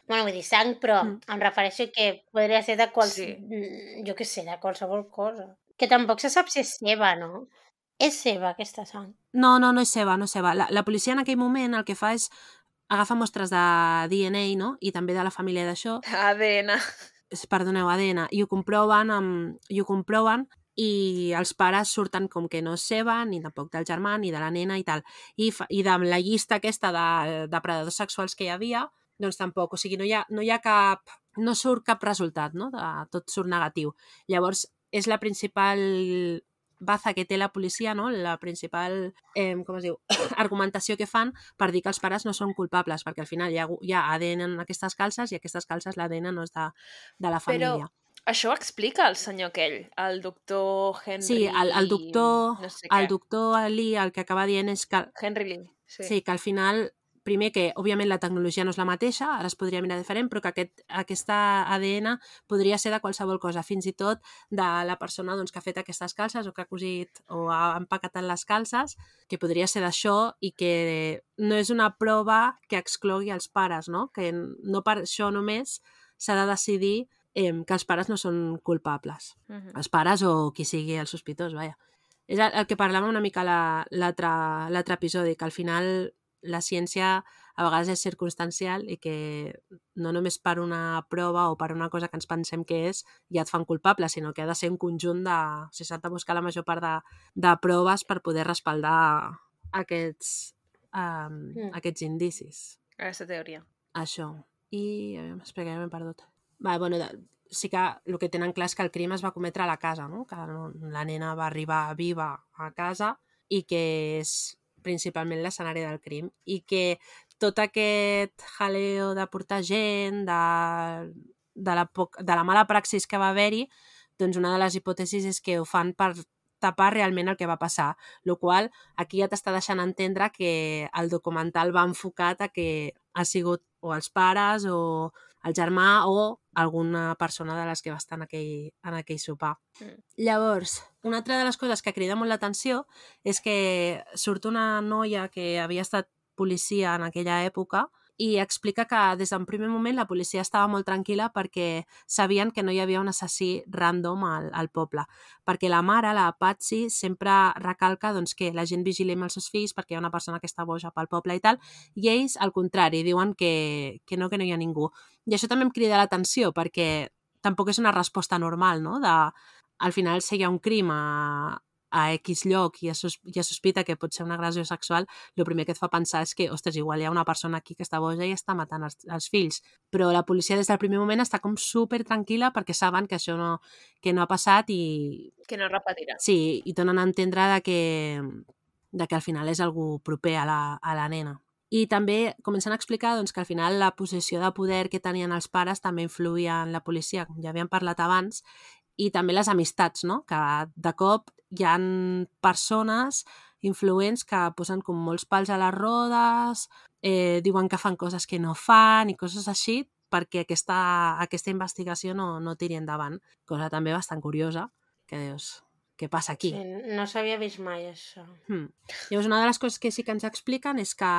Bueno, vull dir, sang, però Mm. em refereixo que podria ser de qual... Sí. Mm, Jo què sé, de qualsevol cosa. Que tampoc se sap si és seva, no? És seva, aquesta sang. No, no, no és seva, no és seva. La, la policia en aquell moment el que fa és agafar mostres de DNA, no? I també de la família d'això, ADN. perdoneu, ADN, i ho comproven, amb, i ho comproven i els pares surten com que no és seva, ni tampoc del germà, ni de la nena i tal. I, fa, i de la llista aquesta de depredadors sexuals que hi havia, doncs tampoc. O sigui, no hi ha, no hi ha cap... No surt cap resultat, no? De, tot surt negatiu. Llavors, és la principal baza que té la policia, no? la principal eh, com es diu, argumentació que fan per dir que els pares no són culpables, perquè al final hi ha, hi ha ADN en aquestes calces i aquestes calces l'ADN no és de, de la Però família. això ho explica el senyor aquell, el doctor Henry... Sí, el, el doctor, No sé el doctor Lee el que acaba dient és que, Henry Lee. Sí. sí. que al final primer que, òbviament, la tecnologia no és la mateixa, ara es podria mirar diferent, però que aquest, aquesta ADN podria ser de qualsevol cosa, fins i tot de la persona doncs, que ha fet aquestes calces o que ha cosit o ha empaquetat les calces, que podria ser d'això i que no és una prova que exclogui els pares, no? que no per això només s'ha de decidir eh, que els pares no són culpables. Uh -huh. Els pares o qui sigui el sospitós, vaja. És el, el que parlàvem una mica l'altre episodi, que al final la ciència a vegades és circumstancial i que no només per una prova o per una cosa que ens pensem que és ja et fan culpable, sinó que ha de ser un conjunt de... O sigui, s'ha de buscar la major part de, de proves per poder respaldar aquests, um, Mm. aquests indicis. Aquesta teoria. Això. I... A veure, espera, que ja m'he perdut. Va, bueno, de, sí que el que tenen clar és que el crim es va cometre a la casa, no? que la nena va arribar viva a casa i que és principalment l'escenari del crim i que tot aquest jaleo de portar gent, de, de, la, poc, de la mala praxis que va haver-hi, doncs una de les hipòtesis és que ho fan per tapar realment el que va passar, el qual aquí ja t'està deixant entendre que el documental va enfocat a que ha sigut o els pares o el germà o alguna persona de les que va estar en aquell, en aquell sopar. Mm. Llavors, una altra de les coses que crida molt l'atenció és que surt una noia que havia estat policia en aquella època i explica que des d'un primer moment la policia estava molt tranquil·la perquè sabien que no hi havia un assassí random al, al poble. Perquè la mare, la Patsy, sempre recalca doncs, que la gent vigili amb els seus fills perquè hi ha una persona que està boja pel poble i tal, i ells, al contrari, diuen que, que no, que no hi ha ningú. I això també em crida l'atenció perquè tampoc és una resposta normal, no? De, al final, si hi ha un crim a, a X lloc i es, sos, es sospita que pot ser una agressió sexual, el primer que et fa pensar és que, ostres, igual hi ha una persona aquí que està boja i està matant els, els fills. Però la policia des del primer moment està com super tranquil·la perquè saben que això no, que no ha passat i... Que no repetirà. Sí, i donen a entendre de que, de que al final és algú proper a la, a la nena. I també comencen a explicar doncs, que al final la posició de poder que tenien els pares també influïa en la policia, com ja havíem parlat abans, i també les amistats, no? que de cop hi han persones influents que posen com molts pals a les rodes, eh, diuen que fan coses que no fan i coses així perquè aquesta, aquesta investigació no, no tiri endavant. Cosa també bastant curiosa, que dius, què passa aquí? Sí, no s'havia vist mai, això. Hmm. Llavors, una de les coses que sí que ens expliquen és que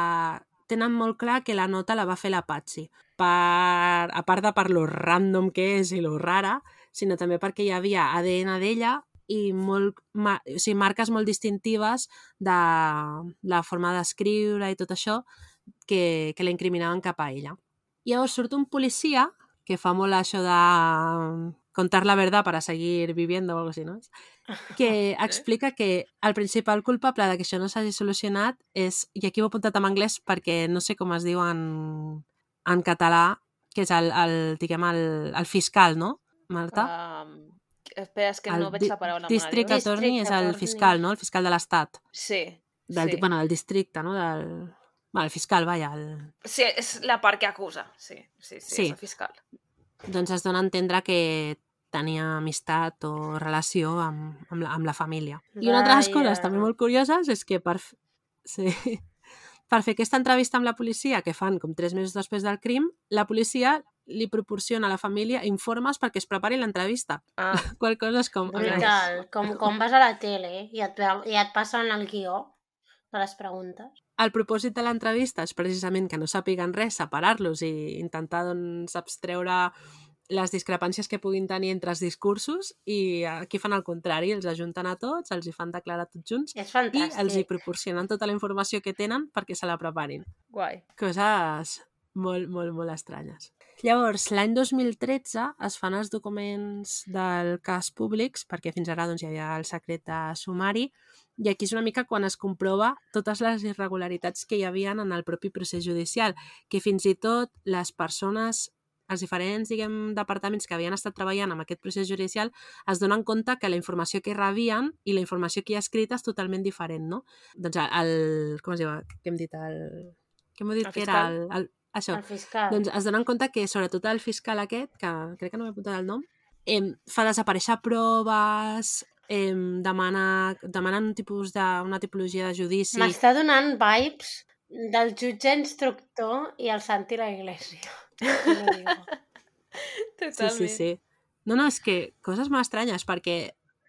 tenen molt clar que la nota la va fer la Patsy. Per, a part de per lo random que és i lo rara, sinó també perquè hi havia ADN d'ella i molt, o sigui, marques molt distintives de la forma d'escriure i tot això que, que la incriminaven cap a ella. Llavors surt un policia que fa molt això de contar la verdad para seguir viviendo o algo así, ¿no? Que explica que el principal culpable de que això no s'hagi solucionat és, i aquí ho he apuntat en anglès perquè no sé com es diu en, en català, que és el, el diguem, el, el fiscal, no, Marta? Um, espera, és que no veig la paraula. District Manoli. Attorney és el Attorney. fiscal, no? El fiscal de l'Estat. Sí. Del, sí. Bueno, del districte, no? Del... Bueno, el fiscal, vaja. El... sí, és la part que acusa. Sí, sí, sí, Sí. és el fiscal. Doncs es dona a entendre que tenia amistat o relació amb, amb, la, amb la família. I una altra de les Vaja. coses també molt curioses és que per, sí, per fer aquesta entrevista amb la policia, que fan com tres mesos després del crim, la policia li proporciona a la família informes perquè es prepari l'entrevista. Ah, Qual cosa és com... Brutal. Com, com vas a la tele i et, i et passen el guió de les preguntes. El propòsit de l'entrevista és precisament que no sàpiguen res, separar-los i intentar doncs, abstreure les discrepàncies que puguin tenir entre els discursos i aquí fan el contrari, els ajunten a tots, els hi fan declarar tots junts És i els hi proporcionen tota la informació que tenen perquè se la preparin. guai. Coses molt, molt, molt estranyes. Llavors, l'any 2013 es fan els documents del cas públics, perquè fins ara doncs, hi havia el secret de sumari, i aquí és una mica quan es comprova totes les irregularitats que hi havia en el propi procés judicial, que fins i tot les persones els diferents diguem, departaments que havien estat treballant amb aquest procés judicial es donen compte que la informació que rebien i la informació que hi ha escrita és totalment diferent, no? Doncs el... com es diu? Què hem dit? El... Què hem dit El que era? El, el, això. El fiscal. Doncs es donen compte que sobretot el fiscal aquest, que crec que no m'he apuntat el nom, em, fa desaparèixer proves, em, demana, demana un tipus de, una tipologia de judici. M'està donant vibes del jutge instructor i el Santi la Iglesia. Digo. Sí, Totalment. sí, sí. No, no, és que coses molt estranyes, perquè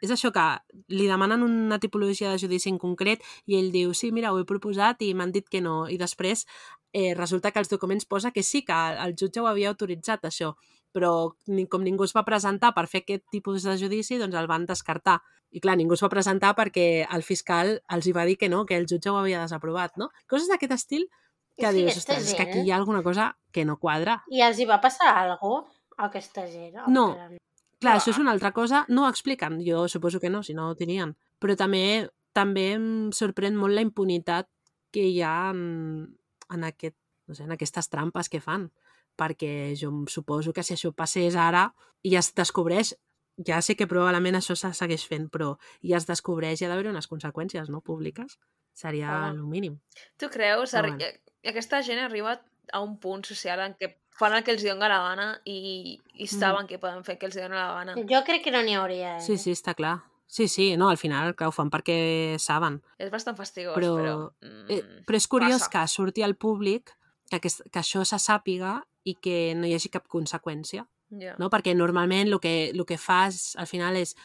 és això que li demanen una tipologia de judici en concret i ell diu, sí, mira, ho he proposat i m'han dit que no. I després eh, resulta que els documents posa que sí, que el jutge ho havia autoritzat, això, però ni, com ningú es va presentar per fer aquest tipus de judici, doncs el van descartar. I clar, ningú es va presentar perquè el fiscal els hi va dir que no, que el jutge ho havia desaprovat, no? Coses d'aquest estil que Sí, dius, ostres, és que gent- aquí hi ha alguna cosa que no quadra. I els hi va passar alguna a aquesta gent? En No. Clar, Clar. això és una altra cosa. No ho expliquen, jo suposo que no, si no ho dirien. Però també també em sorprèn molt la impunitat que hi ha en, en, aquest, no sé, en aquestes trampes que fan. Perquè jo em suposo que si això passés ara i es descobreix, ja sé que probablement això se segueix fent, però i es descobreix hi ha d'haver unes conseqüències no públiques. Seria Home. el mínim. Tu creus? Arri... bueno. Aquesta gent arriba a un punt social en què fan el que els dona la gana i, i saben que poden fer el que els dona la gana. Jo crec que no n'hi hauria, eh? Sí, sí, està clar. Sí, sí, no, al final, clar, ho fan perquè saben. És bastant fastigós, Però- però... mm, Eh, però és curiós passa. que surti al públic que, aquest, que això se sàpiga i que no hi hagi cap conseqüència, Ja. no? Perquè normalment el que, el que fas al final és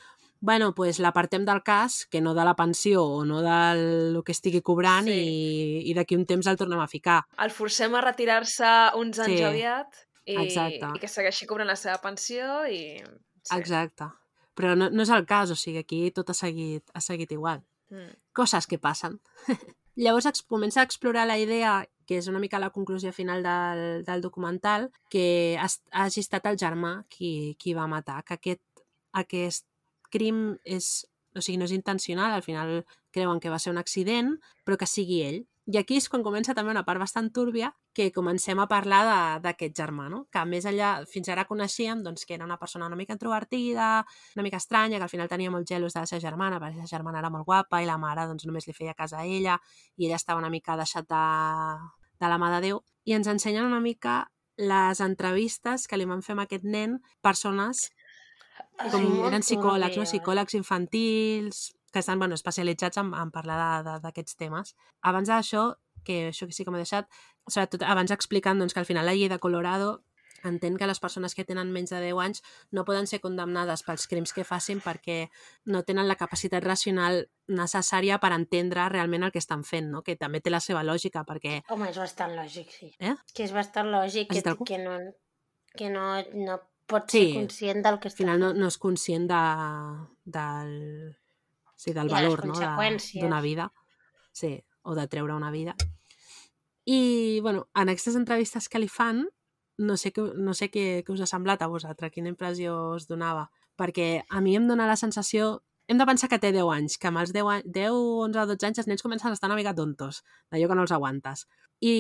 bueno, pues l'apartem del cas, que no de la pensió o no del que estigui cobrant Sí. i, i d'aquí un temps el tornem a ficar. El forcem a retirar-se uns anys Sí. aviat i, Exacte. i que segueixi cobrant la seva pensió i... Sí. Exacte. Però no, no és el cas, o sigui, aquí tot ha seguit, ha seguit igual. Mm. coses que passen. Llavors ex comença a explorar la idea, que és una mica la conclusió final del, del documental, que ha, hagi estat el germà qui, qui va matar, que aquest, aquest crim és, o sigui, no és intencional, al final creuen que va ser un accident, però que sigui ell. I aquí és quan comença també una part bastant túrbia que comencem a parlar d'aquest germà, no? que més enllà, fins ara coneixíem doncs, que era una persona una mica introvertida, una mica estranya, que al final tenia molt gelos de la seva germana, perquè la seva germana era molt guapa i la mare doncs, només li feia cas a ella i ella estava una mica deixat de, de la mà de Déu. I ens ensenyen una mica les entrevistes que li van fer amb aquest nen persones com eren psicòlegs, no? psicòlegs infantils, que estan bueno, especialitzats en, en parlar d'aquests temes. Abans d'això, que això que sí que m'he deixat, sobretot abans explicant doncs, que al final la llei de Colorado entén que les persones que tenen menys de 10 anys no poden ser condemnades pels crims que facin perquè no tenen la capacitat racional necessària per entendre realment el que estan fent, no? que també té la seva lògica, perquè Home, és bastant lògic, sí. Eh? Que és bastant lògic que, algú? que, no, que no, no pot Sí. ser conscient del que al està final no, no és conscient de, del, sí, del I valor no? d'una vida sí, o de treure una vida i bueno, en aquestes entrevistes que li fan no sé, què, no sé què, què us ha semblat a vosaltres, quina impressió us donava perquè a mi em dóna la sensació hem de pensar que té 10 anys, que amb els 10, anys, 10 11 o 12 anys els nens comencen a estar una mica tontos, d'allò que no els aguantes. I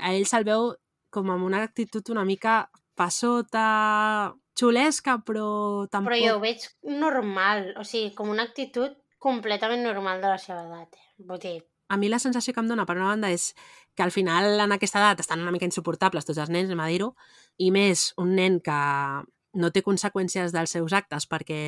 a ell se'l veu com amb una actitud una mica passota, xulesca, però tampoc... Però jo ho veig normal, o sigui, com una actitud completament normal de la seva edat. Eh? Vull dir, a mi la sensació que em dona, per una banda, és que al final en aquesta edat estan una mica insuportables tots els nens, anem a dir-ho, i més un nen que no té conseqüències dels seus actes perquè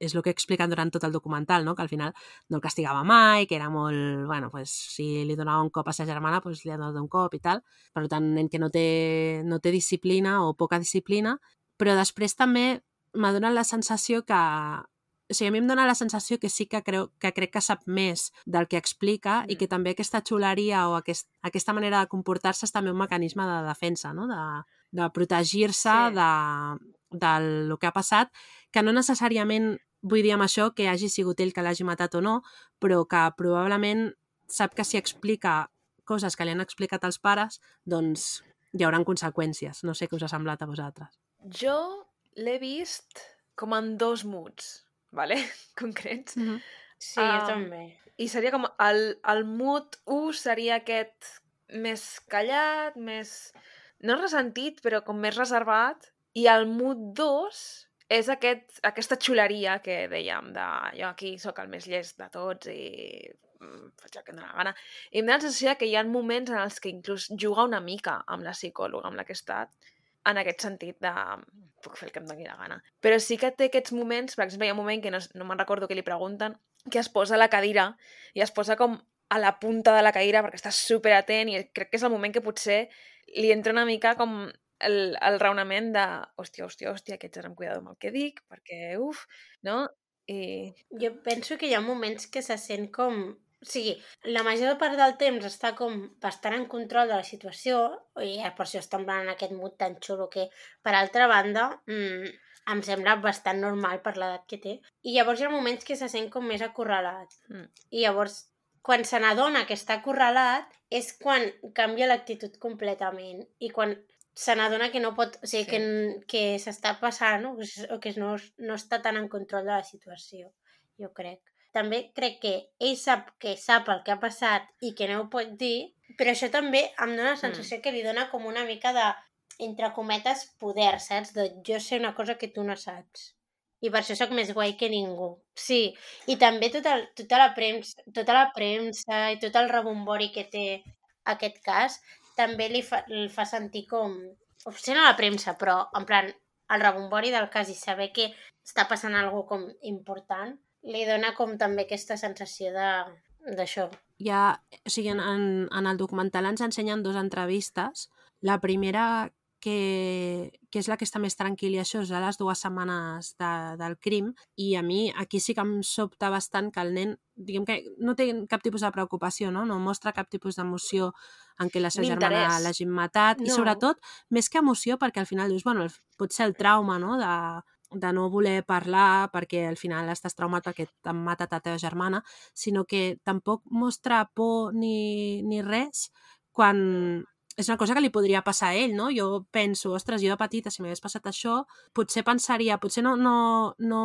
és el que expliquen durant tot el documental, no? que al final no el castigava mai, que era molt... Bueno, pues, si li donava un cop a sa germana, pues, li ha donat un cop i tal. Per tant, un nen que no té, no té disciplina o poca disciplina, però després també m'ha donat la sensació que o sigui, a mi em dóna la sensació que sí que, creu, que crec que sap més del que explica mm. i que també aquesta xuleria o aquest, aquesta manera de comportar-se és també un mecanisme de defensa, no? de, de protegir-se Sí. de, del que ha passat, que no necessàriament vull dir amb això que hagi sigut ell que l'hagi matat o no, però que probablement sap que si explica coses que li han explicat els pares, doncs hi haurà conseqüències. No sé què us ha semblat a vosaltres. Jo l'he vist com en dos moods, vale? concrets. Mm -hmm. sí, jo també. I seria com el, el mood 1 seria aquest més callat, més... no ressentit, però com més reservat. I el mood 2 és aquest, aquesta xuleria que dèiem de jo aquí sóc el més llest de tots i mm, faig el que em dóna la gana. I em dóna la sensació que hi ha moments en els que inclús juga una mica amb la psicòloga amb la que he estat, en aquest sentit de puc fer el que em doni la gana. Però sí que té aquests moments, per exemple, hi ha un moment que no, no me'n recordo que li pregunten, que es posa a la cadira i es posa com a la punta de la caïra perquè està super atent i crec que és el moment que potser li entra una mica com el, el raonament de hòstia, hòstia, hòstia, que ets amb cuidado amb el que dic, perquè, uf, no? I... Jo penso que hi ha moments que se sent com... O sigui, la major part del temps està com bastant en control de la situació i per això està en aquest mood tan xulo que, per altra banda, mmm, em sembla bastant normal per l'edat que té. I llavors hi ha moments que se sent com més acorralat. Mm. I llavors, quan se n'adona que està acorralat, és quan canvia l'actitud completament. I quan se n'adona que no pot... O sigui, Sí. que, que s'està passant o que, s- o que no, no està tan en control de la situació, jo crec. També crec que ell sap que sap el que ha passat i que no ho pot dir, però això també em dóna la sensació mm. que li dona com una mica de, entre cometes, poder, saps? De jo sé una cosa que tu no saps. I per això sóc més guai que ningú. Sí, i també tota, tota, la premsa, tota la premsa i tot el rebombori que té aquest cas també li fa, li fa sentir com... Potser no la premsa, però en plan el rebombori del cas i saber que està passant alguna com important li dona com també aquesta sensació de d'això. Ha, o sigui, en, en, en el documental ens ensenyen dues entrevistes. La primera, que, que és la que està més tranquil·la, i això és a les dues setmanes de, del crim, i a mi aquí sí que em sobta bastant que el nen, diguem que no té cap tipus de preocupació, no? no mostra cap tipus d'emoció en què la seva germana l'hagin matat, i No. sobretot, més que emoció, perquè al final dius, bueno, pot ser el trauma, no?, de, de no voler parlar perquè al final estàs traumat perquè t'han matat a teva germana, sinó que tampoc mostra por ni, ni res quan és una cosa que li podria passar a ell, no? Jo penso, ostres, jo de petita, si m'hagués passat això, potser pensaria, potser no, no, no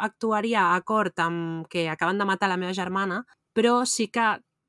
actuaria acord amb que acaben de matar la meva germana, però sí que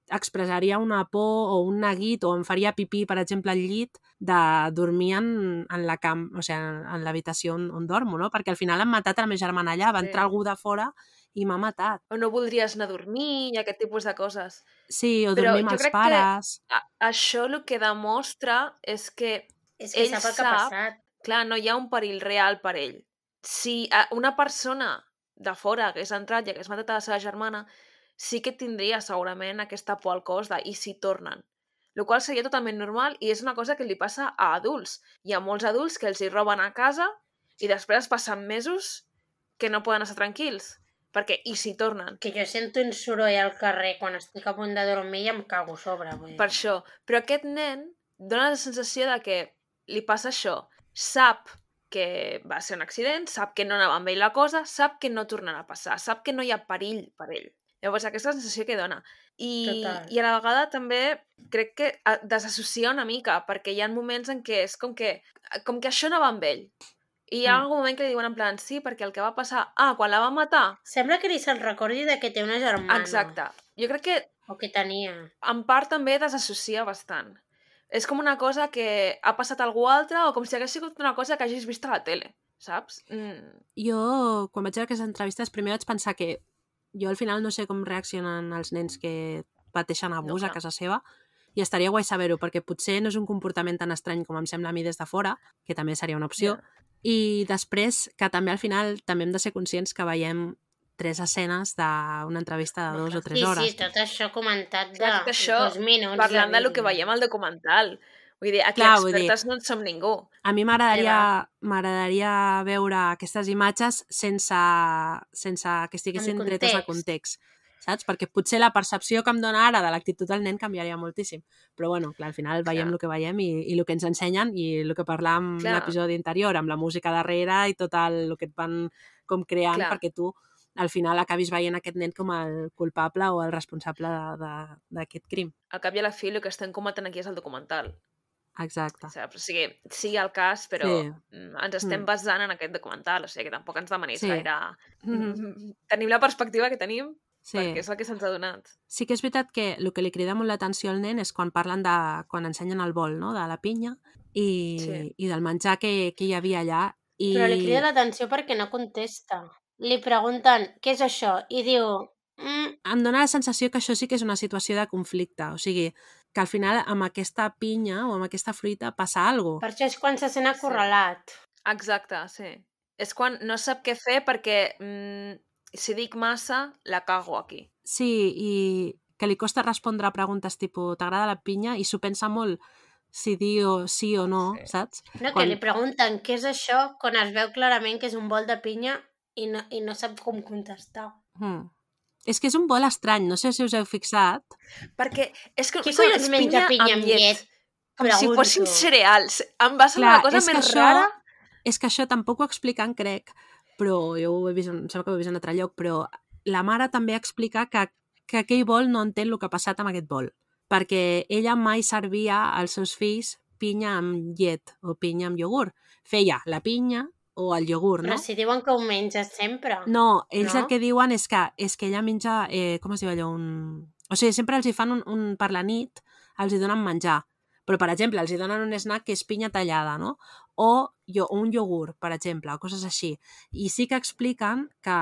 expressaria una por o un neguit o em faria pipí, per exemple, al llit de dormir en, en la cam, o sigui, en, en l'habitació on, on dormo, no? Perquè al final han matat a la meva germana allà, va Sí. entrar algú de fora i m'ha matat. O no voldries anar a dormir i aquest tipus de coses. Sí, o Però dormir amb jo els crec que- pares... A això el que demostra és que És que Ell sap el que ha sap- passat. clar, no hi ha un perill real per ell. Si eh, una persona de fora hagués entrat i hagués matat a la seva germana, sí que tindria segurament aquesta por al cos de i si tornen. El qual seria totalment normal i és una cosa que li passa a adults. Hi ha molts adults que els hi roben a casa i després passen mesos que no poden estar tranquils. Perquè i si tornen? Que jo sento un soroll al carrer quan estic a punt de dormir i em cago a sobre. Vull dir. Per això. Però aquest nen dona la sensació de que li passa això. Sap que va ser un accident, sap que no anava amb ell la cosa, sap que no tornarà a passar, sap que no hi ha perill per ell. Llavors, aquesta sensació que dona. I, Total. I a la vegada també crec que eh, desassocia una mica, perquè hi ha moments en què és com que, com que això no va amb ell. I hi ha Mm. algun moment que li diuen en plan, sí, perquè el que va passar... Ah, quan la va matar... Sembla que ni se'n recordi de que té una germana. Exacte. Jo crec que O que tenia. en part també desassocia bastant. És com una cosa que ha passat a algú altre o com si hagués sigut una cosa que hagis vist a la tele, saps? Mm. Jo, quan vaig veure aquestes entrevistes, primer vaig pensar que jo al final no sé com reaccionen els nens que pateixen abús No, a casa seva i estaria guai saber-ho, perquè potser no és un comportament tan estrany com em sembla a mi des de fora, que també seria una opció, i després que també al final també hem de ser conscients que veiem tres escenes d'una entrevista de dos o tres sí, hores. sí, tot això comentat de Clar, això dos minuts. Parlant de del que veiem al documental. Vull dir, aquí Clar, vull dir- expertes no en som ningú. A mi m'agradaria m'agradaria veure aquestes imatges sense, sense que estiguessin En tretes de context. saps? Perquè potser la percepció que em dona ara de l'actitud del nen canviaria moltíssim. Però bueno, clar, al final veiem Clar. el que veiem i, i el que ens ensenyen i el que parlàvem Clar. l'episodi anterior, amb la música darrere i tot el, el que et van com creant Clar. perquè tu al final acabis veient aquest nen com el culpable o el responsable d'aquest crim. Al cap i a la fi el que estem comentant aquí és el documental. Exacte. Saps? O sigui, sigui el cas, però Sí. mm, ens estem Mm. basant en aquest documental. O sigui, que tampoc ens demanis Sí. gaire... Mhm. Tenim la perspectiva que tenim Sí. perquè és el que se'ns ha donat. Sí que és veritat que el que li crida molt l'atenció al nen és quan parlen de... quan ensenyen el bol, no?, de la pinya i, Sí. i del menjar que, que hi havia allà. I... Però li crida l'atenció perquè no contesta. Li pregunten què és això i diu... Mm, Em dóna la sensació que això sí que és una situació de conflicte, o sigui, que al final amb aquesta pinya o amb aquesta fruita passa alguna per això és quan se sent acorralat. Exacte, sí. És quan no sap què fer perquè mm, si dic massa, la cago aquí. Sí, i que li costa respondre a preguntes tipus t'agrada la pinya i s'ho pensa molt si dir o sí o no, Sí. saps? No, que Quan- li pregunten què és això quan es veu clarament que és un bol de pinya i no, i no sap com contestar. Mm. És que és un bol estrany, no sé si us heu fixat. Perquè és que Qui saps, collons menja pinya amb llet? Com si fossin cereals. Em va Clar, semblar la cosa més això- rara. És que això tampoc ho expliquen, crec, però jo ho he vist, em sembla que ho he vist en un altre lloc, però la mare també explica que, que aquell bol no entén el que ha passat amb aquest bol, perquè ella mai servia als seus fills pinya amb llet o pinya amb iogurt. Feia la pinya o el iogurt, no? Però si diuen que ho menges sempre. No, ells No? el que diuen és que, és que ella menja, eh, com es diu allò, un... O sigui, sempre els hi fan un, un per la nit, els hi donen menjar. Però, per exemple, els hi donen un snack que és pinya tallada, no? O jo, un iogurt, per exemple, o coses així. I sí que expliquen que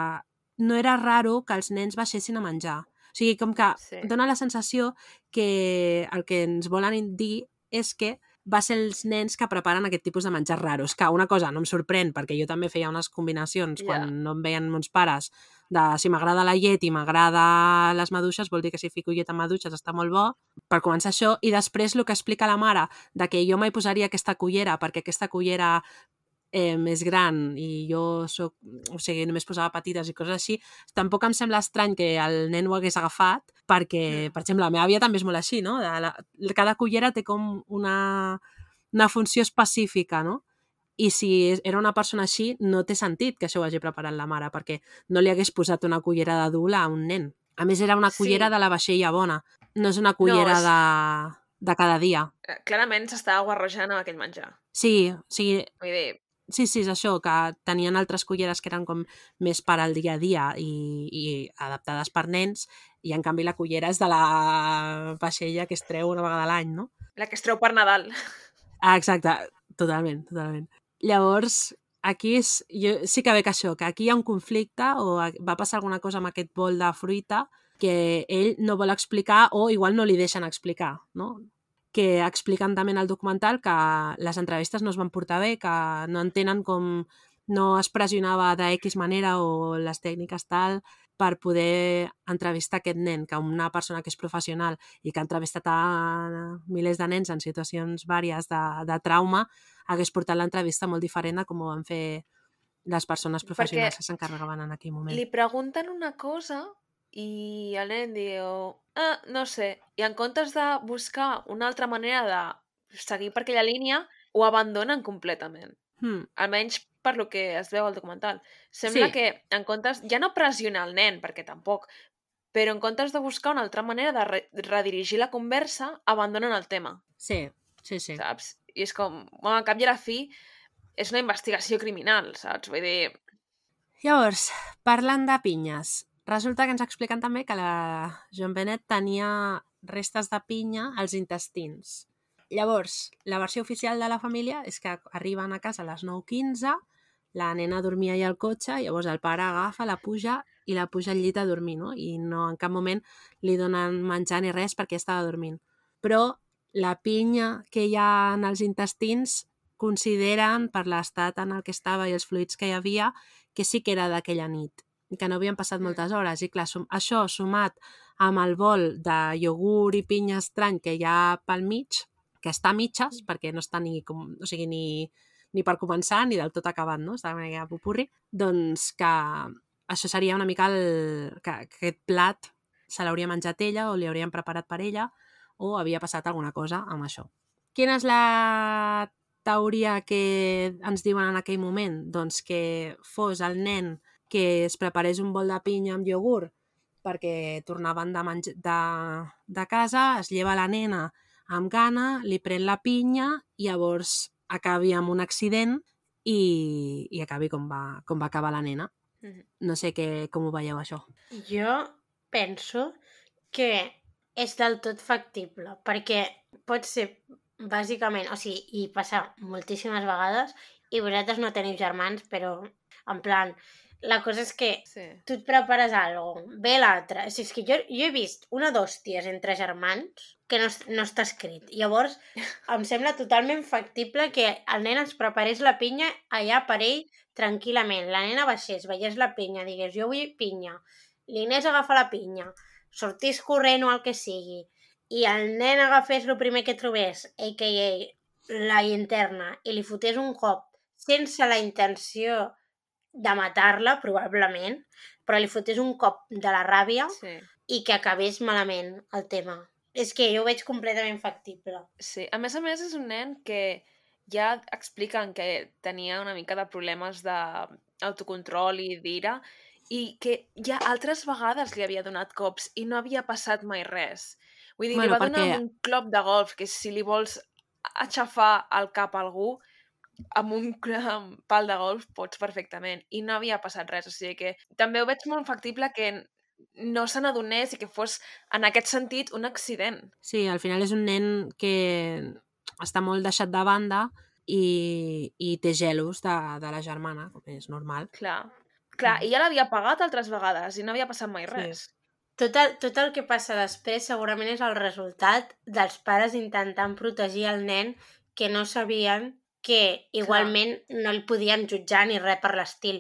no era raro que els nens baixessin a menjar. O sigui, com que Sí. dona la sensació que el que ens volen dir és que va ser els nens que preparen aquest tipus de menjars raros, que una cosa no em sorprèn, perquè jo també feia unes combinacions quan no em veien mons pares de si m'agrada la llet i m'agrada les maduixes, vol dir que si fico llet amb maduixes està molt bo, per començar això, i després el que explica la mare, de que jo mai posaria aquesta cullera, perquè aquesta cullera eh, més gran i jo soc, o sigui, només posava petites i coses així, tampoc em sembla estrany que el nen ho hagués agafat, perquè, per exemple, la meva àvia també és molt així, no? De la, cada cullera té com una, una funció específica, no? I si era una persona així, no té sentit que això ho hagi preparat la mare, perquè no li hagués posat una cullera d'adula a un nen. A més, era una Sí. cullera de la vaixella bona, no és una cullera és- de, de cada dia. Eh, Clarament s'estava guarrejant amb aquell menjar. Sí, o sigui, Vull dir, Sí, sí, és això, que tenien altres culleres que eren com més per al dia a dia i, i adaptades per nens, i en canvi la cullera és de la vaixella que es treu una vegada a l'any, no? la que es treu per Nadal. Ah, exacte, totalment, totalment. Llavors, aquí és, jo, sí que veig això, que aquí hi ha un conflicte o va passar alguna cosa amb aquest bol de fruita que ell no vol explicar o igual no li deixen explicar, no? Que expliquen també en el documental que les entrevistes no es van portar bé, que no entenen com no es pressionava de X manera o les tècniques tal per poder entrevistar aquest nen, que una persona que és professional i que ha entrevistat a milers de nens en situacions vàries de, de trauma, hagués portat l'entrevista molt diferent a com ho van fer les persones professionals Perquè que s'encarregaven en aquell moment. Li pregunten una cosa i el nen diu, ah, no sé, i en comptes de buscar una altra manera de seguir per aquella línia, ho abandonen completament. Hmm. Almenys per lo que es veu al documental. Sembla Sí. que en comptes, ja no pressionar el nen, perquè tampoc, però en comptes de buscar una altra manera de re redirigir la conversa, abandonen el tema, Sí, sí, sí. saps? I és com, bueno, al cap i a la fi, és una investigació criminal, saps? Vull dir, Llavors, parlant de pinyes, resulta que ens expliquen també que la Joan Benet tenia restes de pinya als intestins. Llavors, la versió oficial de la família és que arriben a casa a les 9.15, la nena dormia allà al cotxe, llavors el pare agafa, la puja i la puja al llit a dormir, no? I no en cap moment li donen menjar ni res perquè estava dormint. Però la pinya que hi ha en els intestins consideren, per l'estat en el que estava i els fluids que hi havia, que sí que era d'aquella nit que no havien passat Mm. moltes hores. I clar, sum, això sumat amb el bol de iogurt i pinya estrany que hi ha pel mig, que està a mitges, perquè no està ni, com, o sigui, ni, ni per començar ni del tot acabat, no? Està una mica popurri. Doncs que això seria una mica el, que, que aquest plat se l'hauria menjat ella o li haurien preparat per ella o havia passat alguna cosa amb això. Quina és la teoria que ens diuen en aquell moment? Doncs que fos el nen que es preparés un bol de pinya amb iogurt perquè tornaven de, de, de casa, es lleva la nena amb gana, li pren la pinya i llavors acabi amb un accident i, i acabi com va, com va acabar la nena. No sé què, com ho veieu, això. Jo penso que és del tot factible, perquè pot ser bàsicament, o sigui, i passa moltíssimes vegades, i vosaltres no teniu germans, però en plan, la cosa és que sí. tu et prepares algo, ve l'altre. O sigui, és que jo, jo he vist una d'hòsties entre germans que no, no està escrit. Llavors, em sembla totalment factible que el nen es preparés la pinya allà per ell tranquil·lament. La nena baixés, veiés la pinya, digués, jo vull pinya. L'Inés agafa la pinya, sortís corrent o el que sigui, i el nen agafés el primer que trobés, a.k.a. la interna, i li fotés un cop sense la intenció de matar-la, probablement, però li fotés un cop de la ràbia Sí. i que acabés malament el tema. És que jo ho veig completament factible. Sí, a més a més és un nen que ja expliquen que tenia una mica de problemes d'autocontrol i d'ira i que ja altres vegades li havia donat cops i no havia passat mai res. Vull dir, Bueno, li va donar perquè- amb un clop de golf que si li vols aixafar el cap a algú amb un pal de golf pots perfectament i no havia passat res, o sigui que també ho veig molt factible que no se n'adonés i que fos en aquest sentit un accident. Sí, al final és un nen que està molt deixat de banda i, i té gelos de, de la germana, com és normal. Clar. Clar, i ja l'havia pagat altres vegades i no havia passat mai Sí. res. Tot el, tot el que passa després segurament és el resultat dels pares intentant protegir el nen que no sabien que igualment no el podien jutjar ni res per l'estil,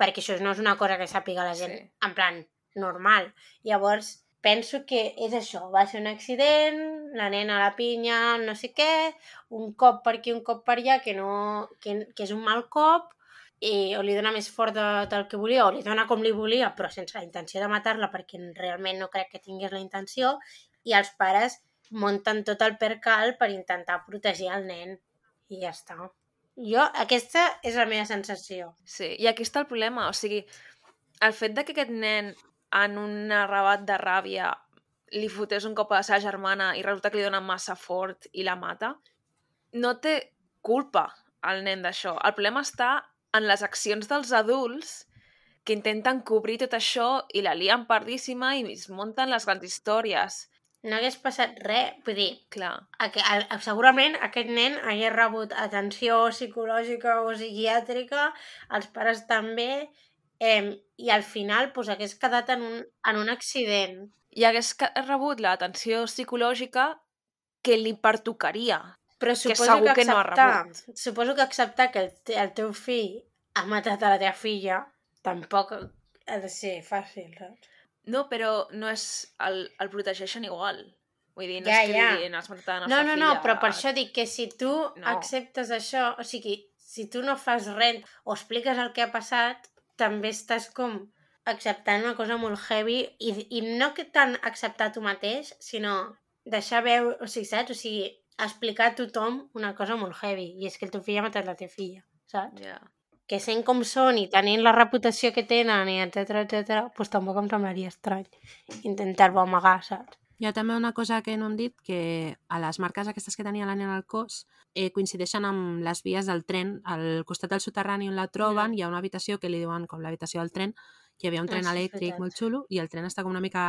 perquè això no és una cosa que sàpiga la gent Sí. en plan normal. Llavors, penso que és això, va ser un accident, la nena a la pinya, no sé què, un cop per aquí, un cop per allà, que, no, que, que és un mal cop, i o li dona més fort de, del que volia o li dona com li volia però sense la intenció de matar-la perquè realment no crec que tingués la intenció i els pares munten tot el percal per intentar protegir el nen i ja està. Jo, aquesta és la meva sensació. Sí, i aquí està el problema, o sigui, el fet de que aquest nen en un arrabat de ràbia li fotés un cop a la seva germana i resulta que li dona massa fort i la mata, no té culpa el nen d'això. El problema està en les accions dels adults que intenten cobrir tot això i la lien pardíssima i es munten les grans històries. No hagués passat res, vull dir, Clar, aqu el, segurament aquest nen hagués rebut atenció psicològica o psiquiàtrica, els pares també, eh, i al final pues, hagués quedat en un, en un accident. i hagués rebut l'atenció psicològica que li pertocaria. Però Que segur que, que no ha acceptar, rebut. suposo que acceptar que el, te- el teu fill ha matat a la teva filla tampoc ha de ser fàcil, saps? No, però no és... El, el protegeixen igual. Vull dir, no Ja, és que ja. li diguin has matat la No, nostra no, no, filla. però per això dic que si tu No. acceptes això, o sigui, si tu no fas res o expliques el que ha passat, també estàs com acceptant una cosa molt heavy i, i no que tant acceptar tu mateix, sinó deixar veure, o sigui, saps? O sigui, explicar a tothom una cosa molt heavy, i és que el teu fill ha matat la teva filla, saps? Ja. Que sent com són i tenint la reputació que tenen i etc etc, doncs tampoc em semblaria estrany intentar-ho amagar, saps? Hi ha també una cosa que no hem dit, que a les marques aquestes que tenia la nena al cos eh, coincideixen amb les vies del tren. Al costat del soterrani on la troben hi ha una habitació que li diuen com l'habitació del tren, que hi havia un Ah, tren elèctric veritat. molt xulo i el tren està com una mica...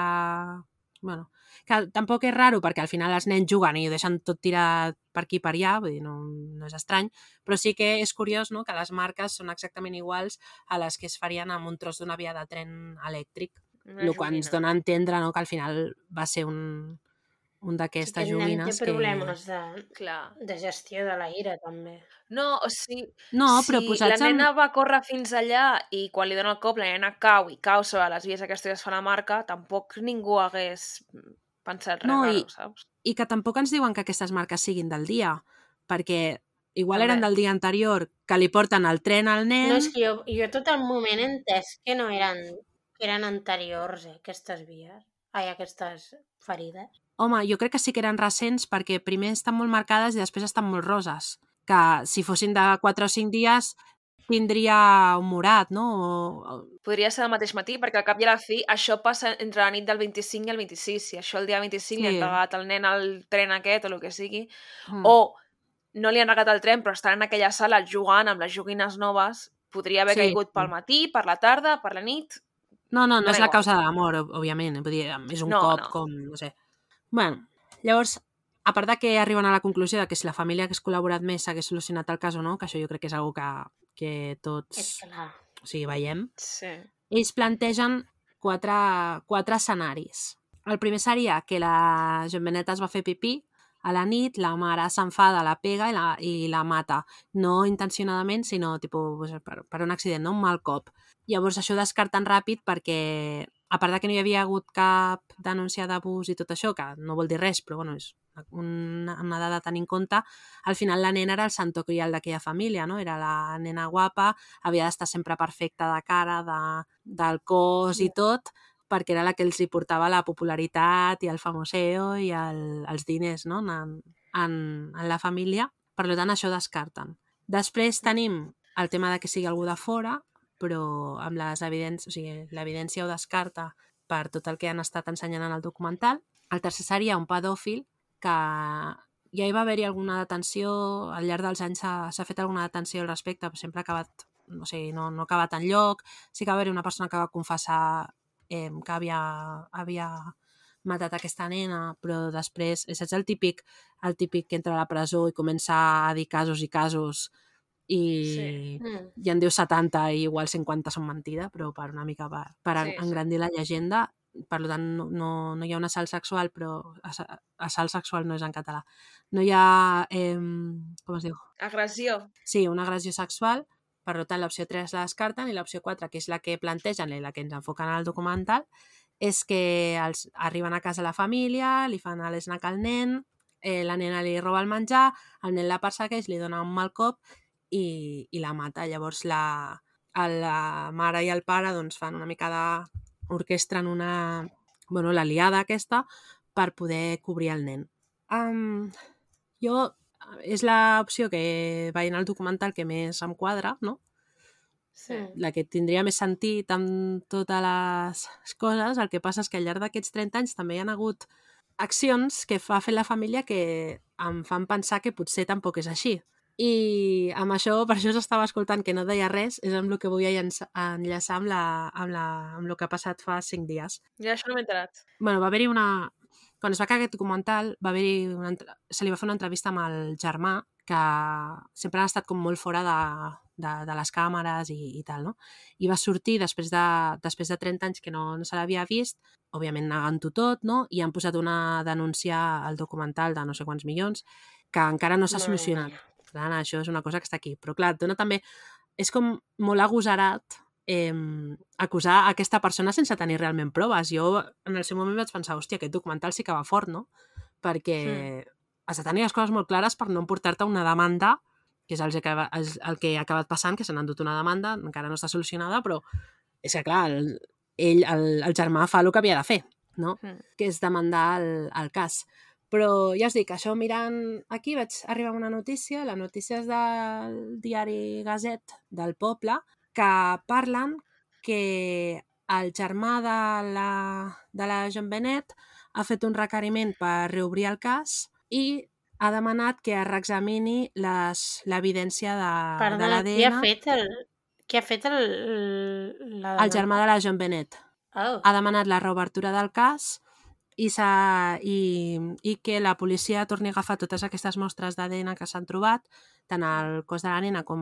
Bueno, que tampoc és raro perquè al final els nens juguen i ho deixen tot tirat per aquí i per allà, vull dir, no, no és estrany, però sí que és curiós no, que les marques són exactament iguals a les que es farien amb un tros d'una via de tren elèctric, el qual ens dona a entendre no, que al final va ser un, un d'aquestes Aquest nen joguines té problemes de, Clar. de gestió de la ira, també. No, o sigui, que... No, però si la en... nena va córrer fins allà i quan li dona el cop la nena cau i cau sobre les vies aquestes que es fa la marca, tampoc ningú hagués pensat res No, i- raro, saps? I que tampoc ens diuen que aquestes marques siguin del dia, perquè igual eren del dia anterior, que li porten el tren al nen... No, és que jo, jo tot el moment he entès que no eren, que eren anteriors, eh, aquestes vies. Ai, aquestes ferides. Home, jo crec que sí que eren recents perquè primer estan molt marcades i després estan molt roses. Que si fossin de 4 o 5 dies tindria un morat, no? O... Podria ser el mateix matí, perquè al cap i a la fi això passa entre la nit del 25 i el 26. Si això el dia 25 li Sí. han regalat el nen al tren aquest o el que sigui, Mm. o no li han regalat el tren però estan en aquella sala jugant amb les joguines noves, podria haver Sí. caigut pel matí, per la tarda, per la nit... No, no, no Dona és la igual. causa de la mort, òb- òbviament. dir, és un No, cop no. com, no sé. Bueno, llavors, a part de que arriben a la conclusió de que si la família hagués col·laborat més s'hagués solucionat el cas o no, que això jo crec que és una que, que És tots clar. o sigui, veiem, Sí. ells plantegen quatre, quatre escenaris. El primer seria que la Joan Benet es va fer pipí a la nit, la mare s'enfada, la pega i la, i la mata. No intencionadament, sinó tipus, per, per un accident, no? un mal cop. Llavors això ho descarten ràpid perquè a part de que no hi havia hagut cap denúncia d'abús i tot això, que no vol dir res, però bueno, és una, una dada a tenir en compte, al final la nena era el santo crial d'aquella família, no? Era la nena guapa, havia d'estar sempre perfecta de cara, de, del cos i tot, perquè era la que els hi portava la popularitat i el famoseo i el, els diners no? en, en, en la família. Per tant, això descarten. Després tenim el tema de que sigui algú de fora, però amb les evidències, o sigui, l'evidència ho descarta per tot el que han estat ensenyant en el documental. El tercer seria un pedòfil que ja hi va haver-hi alguna detenció, al llarg dels anys s'ha fet alguna detenció al respecte, però sempre ha acabat, no sé, no, no ha acabat en lloc. Sí que va haver-hi una persona que va confessar eh, que havia, havia matat aquesta nena, però després, saps el típic, el típic que entra a la presó i comença a dir casos i casos i, Sí. Mm. i en diu 70 i igual 50 són mentida, però per una mica per, per Sí, sí. engrandir la llegenda, per tant no, no, no hi ha un assalt sexual, però assa- assalt sexual no és en català. No hi ha, eh, com es diu? Agressió. Sí, una agressió sexual, per tant l'opció 3 la descarten i l'opció 4, que és la que plantegen i la que ens enfoquen al documental, és que els, arriben a casa la família, li fan a l'esnac al nen, eh, la nena li roba el menjar, el nen la persegueix, li dona un mal cop i, i la mata. Llavors la, la mare i el pare doncs, fan una mica de... orquestren una... Bueno, la liada aquesta per poder cobrir el nen. Um, jo és l'opció que veient el documental que més em quadra, no? Sí. La que tindria més sentit amb totes les coses, el que passa és que al llarg d'aquests 30 anys també hi ha hagut accions que fa fer la família que em fan pensar que potser tampoc és així. I amb això, per això s'estava escoltant que no deia res, és amb el que vull enllaçar, amb, la, amb, la, amb el que ha passat fa 5 dies. Ja això no m'he enterat. bueno, va haver-hi una... Quan es va acabar aquest documental, va haver una... se li va fer una entrevista amb el germà, que sempre han estat com molt fora de, de, de les càmeres i, i tal, no? I va sortir després de, després de 30 anys que no, no se l'havia vist, òbviament negant-ho tot, no? I han posat una denúncia al documental de no sé quants milions, que encara no s'ha Mare solucionat. Tant, això és una cosa que està aquí. Però clar, dona també... És com molt agosarat eh, acusar aquesta persona sense tenir realment proves. Jo en el seu moment vaig pensar, hòstia, aquest documental sí que va fort, no? Perquè Mm. has de tenir les coses molt clares per no emportar-te una demanda, que és el que, és el que ha acabat passant, que se n'han dut una demanda, encara no està solucionada, però és que, clar, el, ell, el, el germà fa el que havia de fer, no? Mm. Que és demandar el, el cas. Però ja us dic, això mirant aquí vaig arribar a una notícia, la notícia és del diari Gazet del poble, que parlen que el germà de la, de la John Benet ha fet un requeriment per reobrir el cas i ha demanat que es reexamini l'evidència de, de Perdona, qui ha l'ADN. fet el... Qui ha fet el... la El germà de la John Benet Oh. ha demanat la reobertura del cas i, i, i que la policia torni a agafar totes aquestes mostres d'ADN que s'han trobat, tant al cos de la nena com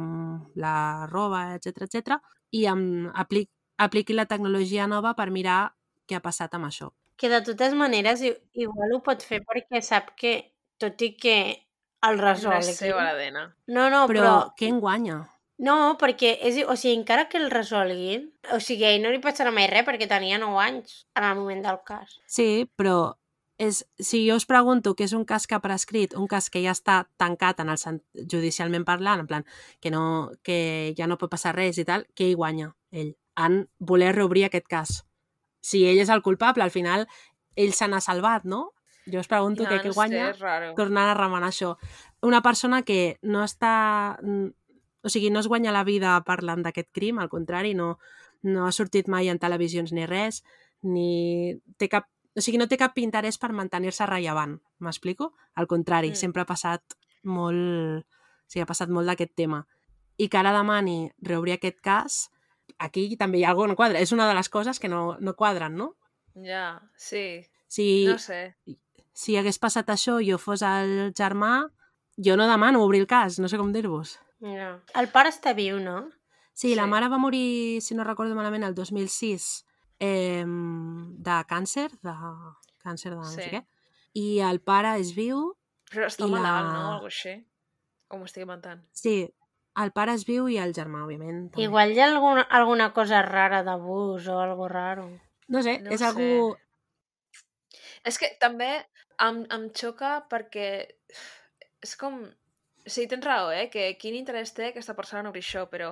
la roba, etc etc i amb, aplic, apliqui la tecnologia nova per mirar què ha passat amb això. Que de totes maneres igual ho pot fer perquè sap que, tot i que el No és seu l'ADN. No, no, Però, però... què en guanya? No, perquè, és, o sigui, encara que el resolguin, o sigui, a ell no li passarà mai res perquè tenia 9 anys en el moment del cas. Sí, però és, si jo us pregunto que és un cas que ha prescrit, un cas que ja està tancat en el judicialment parlant, en plan que, no, que ja no pot passar res i tal, què hi guanya ell? En voler reobrir aquest cas. Si ell és el culpable, al final ell se n'ha salvat, no? Jo us pregunto Ja, que què no sé, guanya raro. tornant a remenar això. Una persona que no està... O sigui, no es guanya la vida parlant d'aquest crim, al contrari, no, no ha sortit mai en televisions ni res, ni té cap... O sigui, no té cap interès per mantenir-se rellevant, m'explico? Al contrari, Mm. sempre ha passat molt... O sigui, ha passat molt d'aquest tema. I que ara demani reobrir aquest cas, aquí també hi ha alguna no quadra. És una de les coses que no, no quadren, no? Ja, sí. Si, No sé. si hagués passat això i jo fos el germà, jo no demano obrir el cas, no sé com dir-vos. No. El pare està viu, no? Sí, la Sí. mare va morir, si no recordo malament, el 2006 eh, de càncer, de càncer de no sé Sí. què, i el pare és viu, Però està I la- malalt, no? Algo així. O m'ho estic inventant. sí, el pare és viu i el germà, òbviament. també. Igual hi ha alguna, alguna cosa rara d'abús o algo raro. No sé, No és algú... És que també em, em xoca perquè és com... Sí, tens raó, eh? Que quin interès té aquesta persona en obrir això, però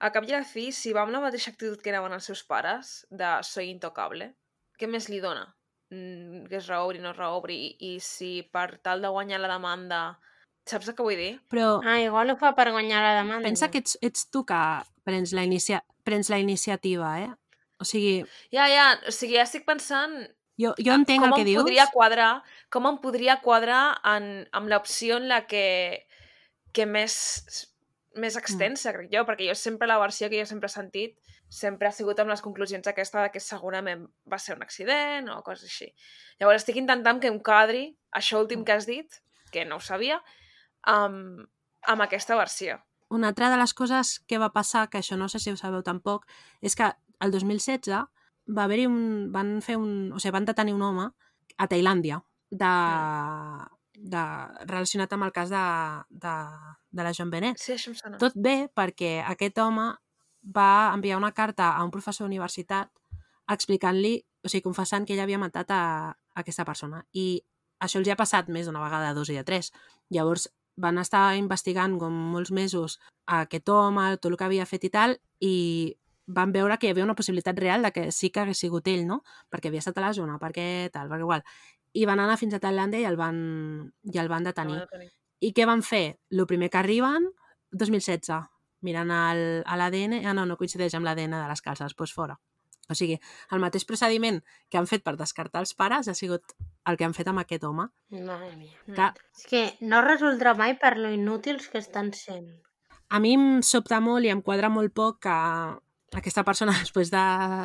a cap i a la fi, si va amb la mateixa actitud que anaven els seus pares, de soy intocable, què més li dona? Mm, que es reobri, no es reobri, i, i si per tal de guanyar la demanda... Saps el que vull dir? Però Ah, igual ho fa per guanyar la demanda. pensa que ets, ets tu que prens la, inicia... prens la iniciativa, eh? O sigui, Ja, ja, o sigui, ja estic pensant jo, jo entenc com el que em dius. podria quadrar, com em podria quadrar en, amb l'opció en la que, que més, més Mm. extensa, crec jo, perquè jo sempre la versió que jo sempre he sentit sempre ha sigut amb les conclusions aquesta de que segurament va ser un accident o coses així. Llavors estic intentant que em quadri això Mm. últim que has dit, que no ho sabia, amb, amb aquesta versió. Una altra de les coses que va passar, que això no sé si ho sabeu tampoc, és que el 2016 va haver-hi un... van fer un... o sigui, van detenir un home a Tailàndia de, de, relacionat amb el cas de, de, de la Joan Benet. Sí, això em sona. Tot bé perquè aquest home va enviar una carta a un professor d'universitat explicant-li, o sigui, confessant que ell havia matat a, a aquesta persona. I això els hi ha passat més d'una vegada, dos i de tres. Llavors van estar investigant com molts mesos a aquest home, tot el que havia fet i tal, i van veure que hi havia una possibilitat real de que sí que hagués sigut ell, no? Perquè havia estat a la zona, perquè tal, perquè igual. I van anar fins a Tailàndia i el van, i el van detenir. No. I què van fer? El primer que arriben, 2016, mirant l'ADN, ah no, no coincideix amb l'ADN de les calces, doncs fora. O sigui, el mateix procediment que han fet per descartar els pares ha sigut el que han fet amb aquest home. Mare mia. Que És que no resoldrà mai per lo inútils que estan sent. a mi em sobta molt i em quadra molt poc que aquesta persona, després de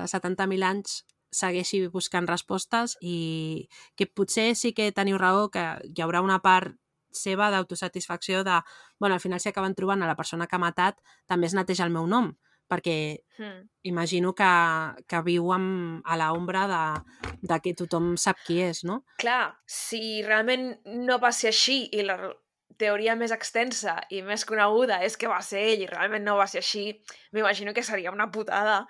70.000 anys, segueixi buscant respostes i que potser sí que teniu raó que hi haurà una part seva d'autosatisfacció de, bueno, al final si acaben trobant a la persona que ha matat, també es neteja el meu nom, perquè Mm. imagino que, que viu amb, a l'ombra de, de que tothom sap qui és, no? Clar, si realment no va ser així i la teoria més extensa i més coneguda és que va ser ell i realment no va ser així, m'imagino que seria una putada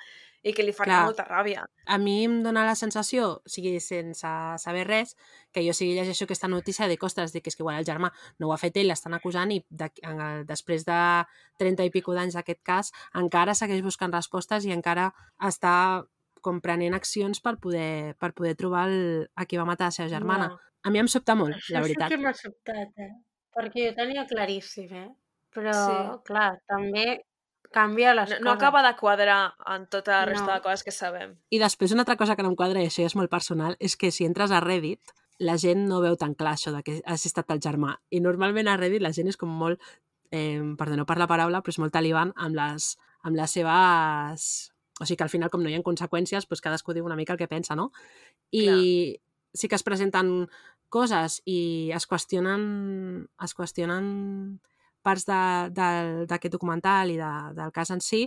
i que li faria Clar. molta ràbia. A mi em dóna la sensació, o sigui, sense saber res, que jo sigui llegeixo aquesta notícia de ostres, de que és que igual el germà no ho ha fet ell, l'estan acusant i de, en després de 30 i pico d'anys d'aquest cas encara segueix buscant respostes i encara està com prenent accions per poder, per poder trobar el, a qui va matar la seva germana. No. A mi em sobta molt, Això la veritat. sí que m'ha sobtat, eh? Perquè jo tenia claríssim, eh? Però, Sí. clar, també canvia les No, coses. no acaba de quadrar en tota la resta No. de coses que sabem. I després una altra cosa que no em quadra, i això ja és molt personal, és que si entres a Reddit, la gent no veu tan clar això de que has estat el germà. I normalment a Reddit la gent és com molt, eh, perdoneu per la paraula, però és molt taliban amb les, amb les seves... O sigui que al final, com no hi ha conseqüències, doncs cadascú diu una mica el que pensa, no? I sí que es presenten coses i es qüestionen, es qüestionen parts de- de- d'aquest documental i de, del cas en si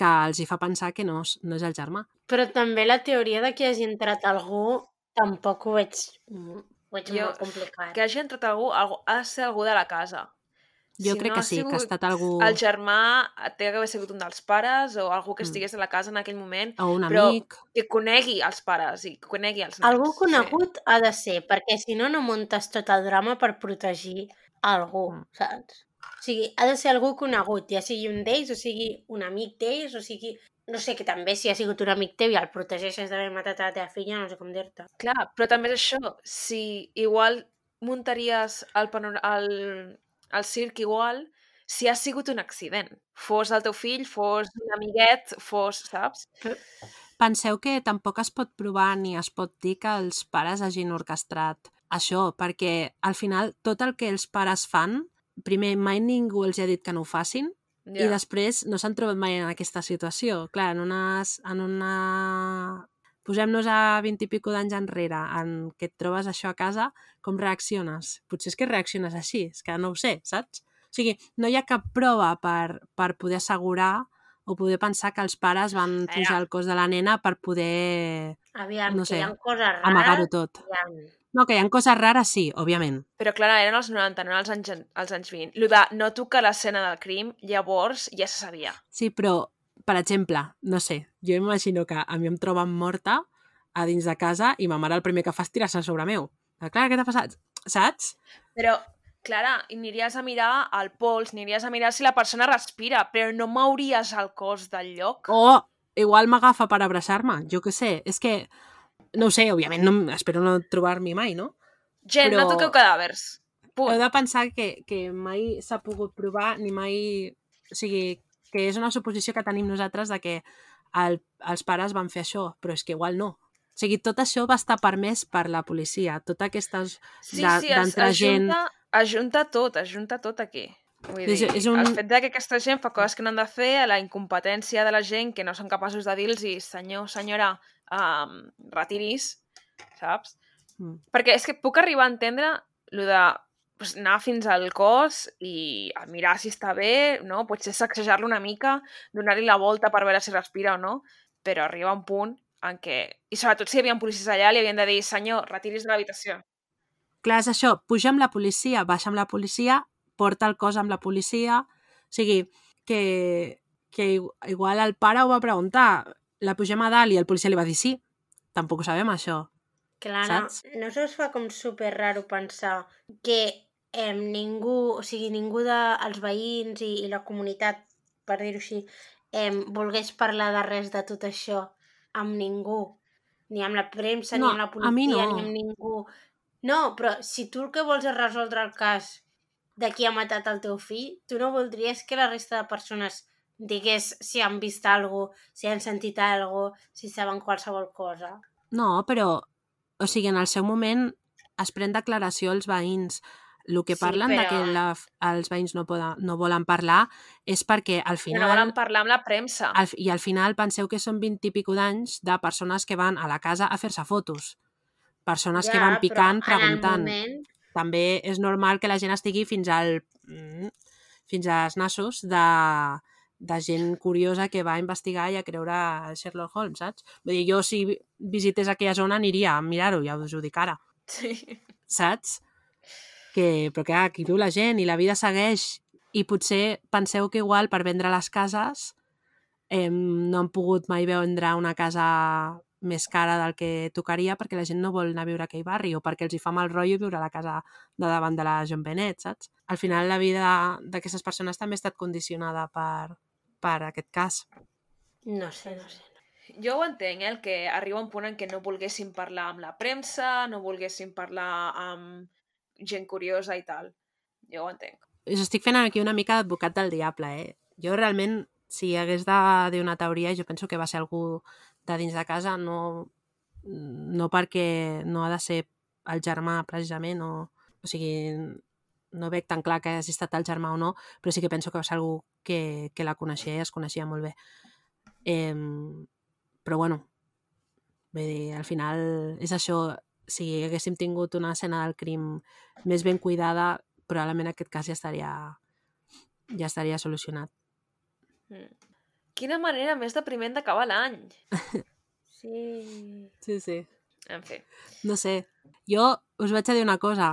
que els hi fa pensar que no és, no és el germà. Però també la teoria de que hagi entrat algú tampoc ho veig, ho veig Jo- molt complicat. Que hagi entrat algú, algú, ha de ser algú de la casa. Jo Si crec no que sí, que ha sigut estat algú... El germà té que haver sigut un dels pares o algú que Mm. estigués a la casa en aquell moment O un però- amic... que conegui els pares i que conegui els nens. Algú conegut ha de ser, perquè si no, no muntes tot el drama per protegir algú, Mm. saps? O sigui, ha de ser algú conegut, ja sigui un d'ells, o sigui un amic d'ells, o sigui... No sé, que també si ha sigut un amic teu i el protegeixes d'haver matat a la teva filla, no sé com dir-te. Clar, però també és això. Si igual muntaries el, panor- el, el circ igual si ha sigut un accident. Fos el teu fill, fos un amiguet, fos, saps? Penseu que tampoc es pot provar ni es pot dir que els pares hagin orquestrat això, perquè al final tot el que els pares fan, primer, mai ningú els ha dit que no ho facin, Ja. i després no s'han trobat mai en aquesta situació. Clar, en una... En una... Posem-nos a 20 i pico d'anys enrere, en què et trobes això a casa, com reacciones? Potser és que reacciones així, és que no ho sé, saps? O sigui, no hi ha cap prova per, per poder assegurar o poder pensar que els pares van pujar al cos de la nena per poder Aviam, No que sé, hi ha coses rares. amagar-ho tot. ha. No, que hi ha coses rares, sí, òbviament. Però clar, eren els 90, no els anys, els anys 20. Lo de no tocar l'escena del crim, llavors ja se sabia. Sí, però, per exemple, no sé, jo imagino que a mi em troben morta a dins de casa i ma mare el primer que fa és tirar-se sobre meu. Clara, què t'ha passat? Saps? Però, Clara, aniries a mirar el pols, aniries a mirar si la persona respira, però no mouries el cos del lloc. O igual m'agafa per abraçar-me, jo què sé. És que, no ho sé, òbviament, no, espero no trobar-m'hi mai, no? Gent, però- no toqueu cadàvers. Punt. Heu de pensar que, que mai s'ha pogut provar ni mai... O sigui, que és una suposició que tenim nosaltres de que el, els pares van fer això, però és que igual no. O sigui, tot això va estar permès per la policia. Tot aquestes... Sí, sí, es, gent- junta, es junta tot, es junta tot aquí. Vull dir, és un- el fet de que aquesta gent fa coses que no han de fer, a la incompetència de la gent que no són capaços de dir-los senyor, senyora, um, retiris, saps? Mm. Perquè és que puc arribar a entendre lo de pues, anar fins al cos i mirar si està bé, no? Potser sacsejar-lo una mica, donar-li la volta per veure si respira o no, però arriba un punt en què... I sobretot si hi havia policies allà, li havien de dir, senyor, retiris de l'habitació. Clar, és això, puja amb la policia, baixa amb la policia, porta el cos amb la policia... O sigui, que, que igu- igual el pare ho va preguntar, la pugem a dalt i el policia li va dir sí. Tampoc ho sabem, això. Clara, Saps? no se us fa com super raro pensar que eh, ningú, o sigui, ningú dels veïns i, i la comunitat, per dir-ho així, eh, volgués parlar de res de tot això amb ningú, ni amb la premsa, No, ni amb la policia, no. ni amb ningú. No, però si tu el que vols és resoldre el cas de qui ha matat el teu fill, tu no voldries que la resta de persones digués si han vist alguna si han sentit alguna si saben qualsevol cosa. No, però, o sigui, en el seu moment es pren declaració als veïns. El que Sí, parlen de però- que la, els veïns no, poden, no volen parlar és perquè al final... no volen parlar amb la premsa. al, I al final penseu que són 20 i pico d'anys de persones que van a la casa a fer-se fotos. Persones que van picant, però preguntant. Moment, També és normal que la gent estigui fins al... mm, fins als nassos de, de gent curiosa que va a investigar i a creure Sherlock Holmes, saps? Vull dir, jo si visités aquella zona aniria a mirar-ho, ja us ho dic ara, Sí. saps? Que, però clar, aquí viu la gent i la vida segueix i potser penseu que igual per vendre les cases eh, no han pogut mai vendre una casa més cara del que tocaria perquè la gent no vol anar a viure a aquell barri o perquè els hi fa mal rotllo viure a la casa de davant de la John Benet, saps? Al final la vida d'aquestes persones també ha estat condicionada per, per aquest cas. no sé, no sé. Jo ho entenc, eh, el que arriba un punt en què no volguessin parlar amb la premsa, no volguessin parlar amb gent curiosa i tal. Jo ho entenc. us estic fent aquí una mica d'advocat del diable, eh? Jo realment, si hagués de dir una teoria, jo penso que va ser algú de dins de casa, no, no perquè no ha de ser el germà, precisament, o, o sigui, no veig tan clar que hagi estat el germà o no, però sí que penso que va ser algú que, que la coneixia i es coneixia molt bé. Eh, però bueno, vull dir, al final és això, si haguéssim tingut una escena del crim més ben cuidada, probablement aquest cas ja estaria ja estaria solucionat. Mm. Quina manera més depriment d'acabar l'any. Sí. Sí, sí. En fi. No sé. Jo us vaig a dir una cosa.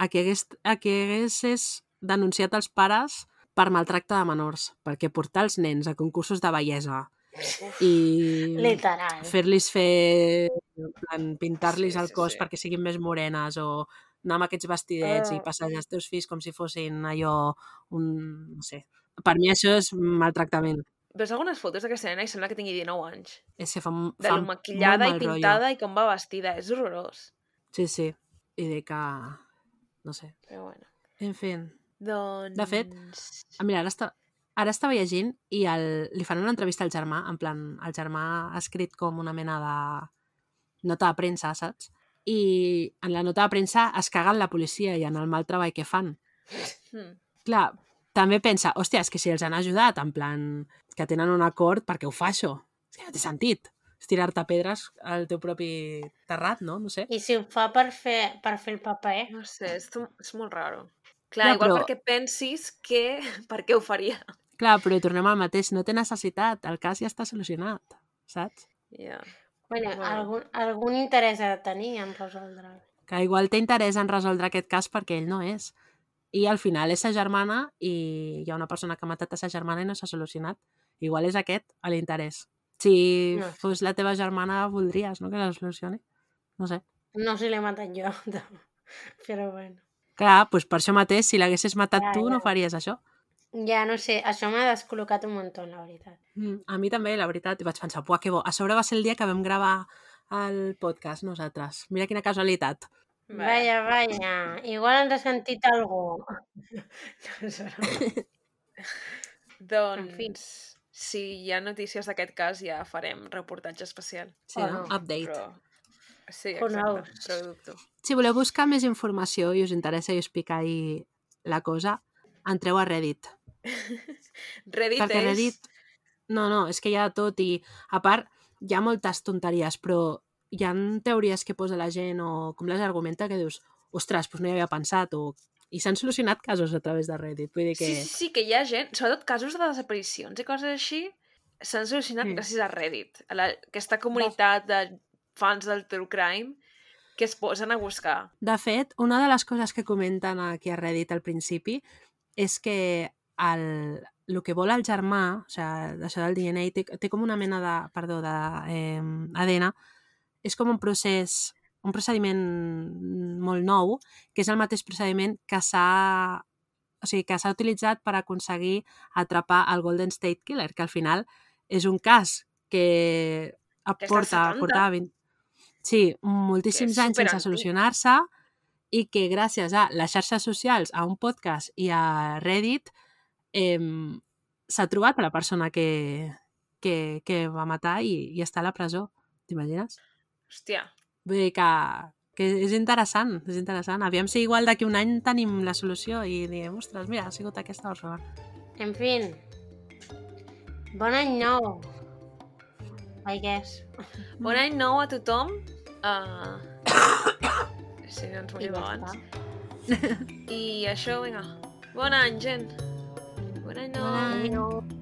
A qui, hagués, a qui haguessis denunciat els pares per maltracte de menors, perquè portar els nens a concursos de bellesa i Literal. fer-los fer, pintar-los Sí, el sí, cos sí. perquè siguin més morenes o anar amb aquests vestidets i Ah. passejar els teus fills com si fossin allò un... no sé. Per mi això és maltractament. Veus algunes fotos d'aquesta nena i sembla que tingui 19 anys. És que fa, De fa maquillada i mal rotllo. pintada i com va vestida. És horrorós. Sí, sí. I de que... No sé. Però bueno. En fi. Doncs... De fet, Ah, mira, ara, està, ara estava llegint i el, li fan una entrevista al germà, en plan, el germà ha escrit com una mena de nota de premsa, saps? I en la nota de premsa es caguen la policia i en el mal treball que fan. Mm. Clar, també pensa, hòstia, és que si els han ajudat, en plan, que tenen un acord, per què ho fa això? És que no té sentit. És tirar-te pedres al teu propi terrat, no? No sé. I si ho fa per fer, per fer el paper, No sé, és, és molt raro. Clar, Ja, igual però- perquè pensis que... Per què ho faria? Clar, però tornem al mateix, no té necessitat, el cas ja està solucionat, saps? Ja. bueno, Bueno. algun, algun interès ha de tenir en resoldre'l. que igual té interès en resoldre aquest cas perquè ell no és. I al final és sa germana i hi ha una persona que ha matat a sa germana i no s'ha solucionat. Igual és aquest l'interès. Si No fos la teva germana, voldries, no?, que la solucioni. No sé. No si l'he matat jo, però bueno. Clar, doncs per això mateix, si l'haguessis matat Ja, tu, ja. no faries això. Ja, no sé, això m'ha descol·locat un munt, la veritat. Mm, a mi també, la veritat, i vaig pensar, puah, que bo. A sobre va ser el dia que vam gravar el podcast nosaltres. Mira quina casualitat. Vaya, vaya. Igual ens ha sentit algú. No broma. Doncs, fi. Si hi ha notícies d'aquest cas, ja farem reportatge especial. Sí, O no? no. Update. Però... Sí, exacte, però dubto. Si voleu buscar més informació i us interessa i us pica ahí la cosa, entreu a Reddit. Reddit Perquè és... Reddit... No, no, és que hi ha tot i, a part, hi ha moltes tonteries, però hi ha teories que posa la gent o com les argumenta que dius, ostres, doncs no hi havia pensat o... I s'han solucionat casos a través de Reddit. Vull dir que... Sí, sí, sí, que hi ha gent, sobretot casos de desaparicions i coses així, s'han solucionat Mm. gràcies a Reddit, a la, aquesta comunitat de fans del true crime que es posen a buscar. De fet, una de les coses que comenten aquí a Reddit al principi és que el, el que vol el germà, o sigui, això del DNA, té, té com una mena de, perdó, de eh, ADN, és com un procés, un procediment molt nou, que és el mateix procediment que s'ha o sigui, que s'ha utilitzat per aconseguir atrapar el Golden State Killer, que al final és un cas que Que és dels porta, 70. portava 20... Sí, moltíssims anys sense solucionar-se i que gràcies a les xarxes socials, a un podcast i a Reddit eh, s'ha trobat la persona que, que, que va matar i, i està a la presó. T'imagines? Hòstia, Vull dir que, que és interessant, és interessant. Aviam si igual d'aquí un any tenim la solució i diem, ostres, mira, ha sigut aquesta persona. En fin. Bon any nou. I guess. bon any nou a tothom. Uh... sí, ens I morim ja abans. I això, vinga. Bon any, gent. Bon any nou. Bon any. Adéu.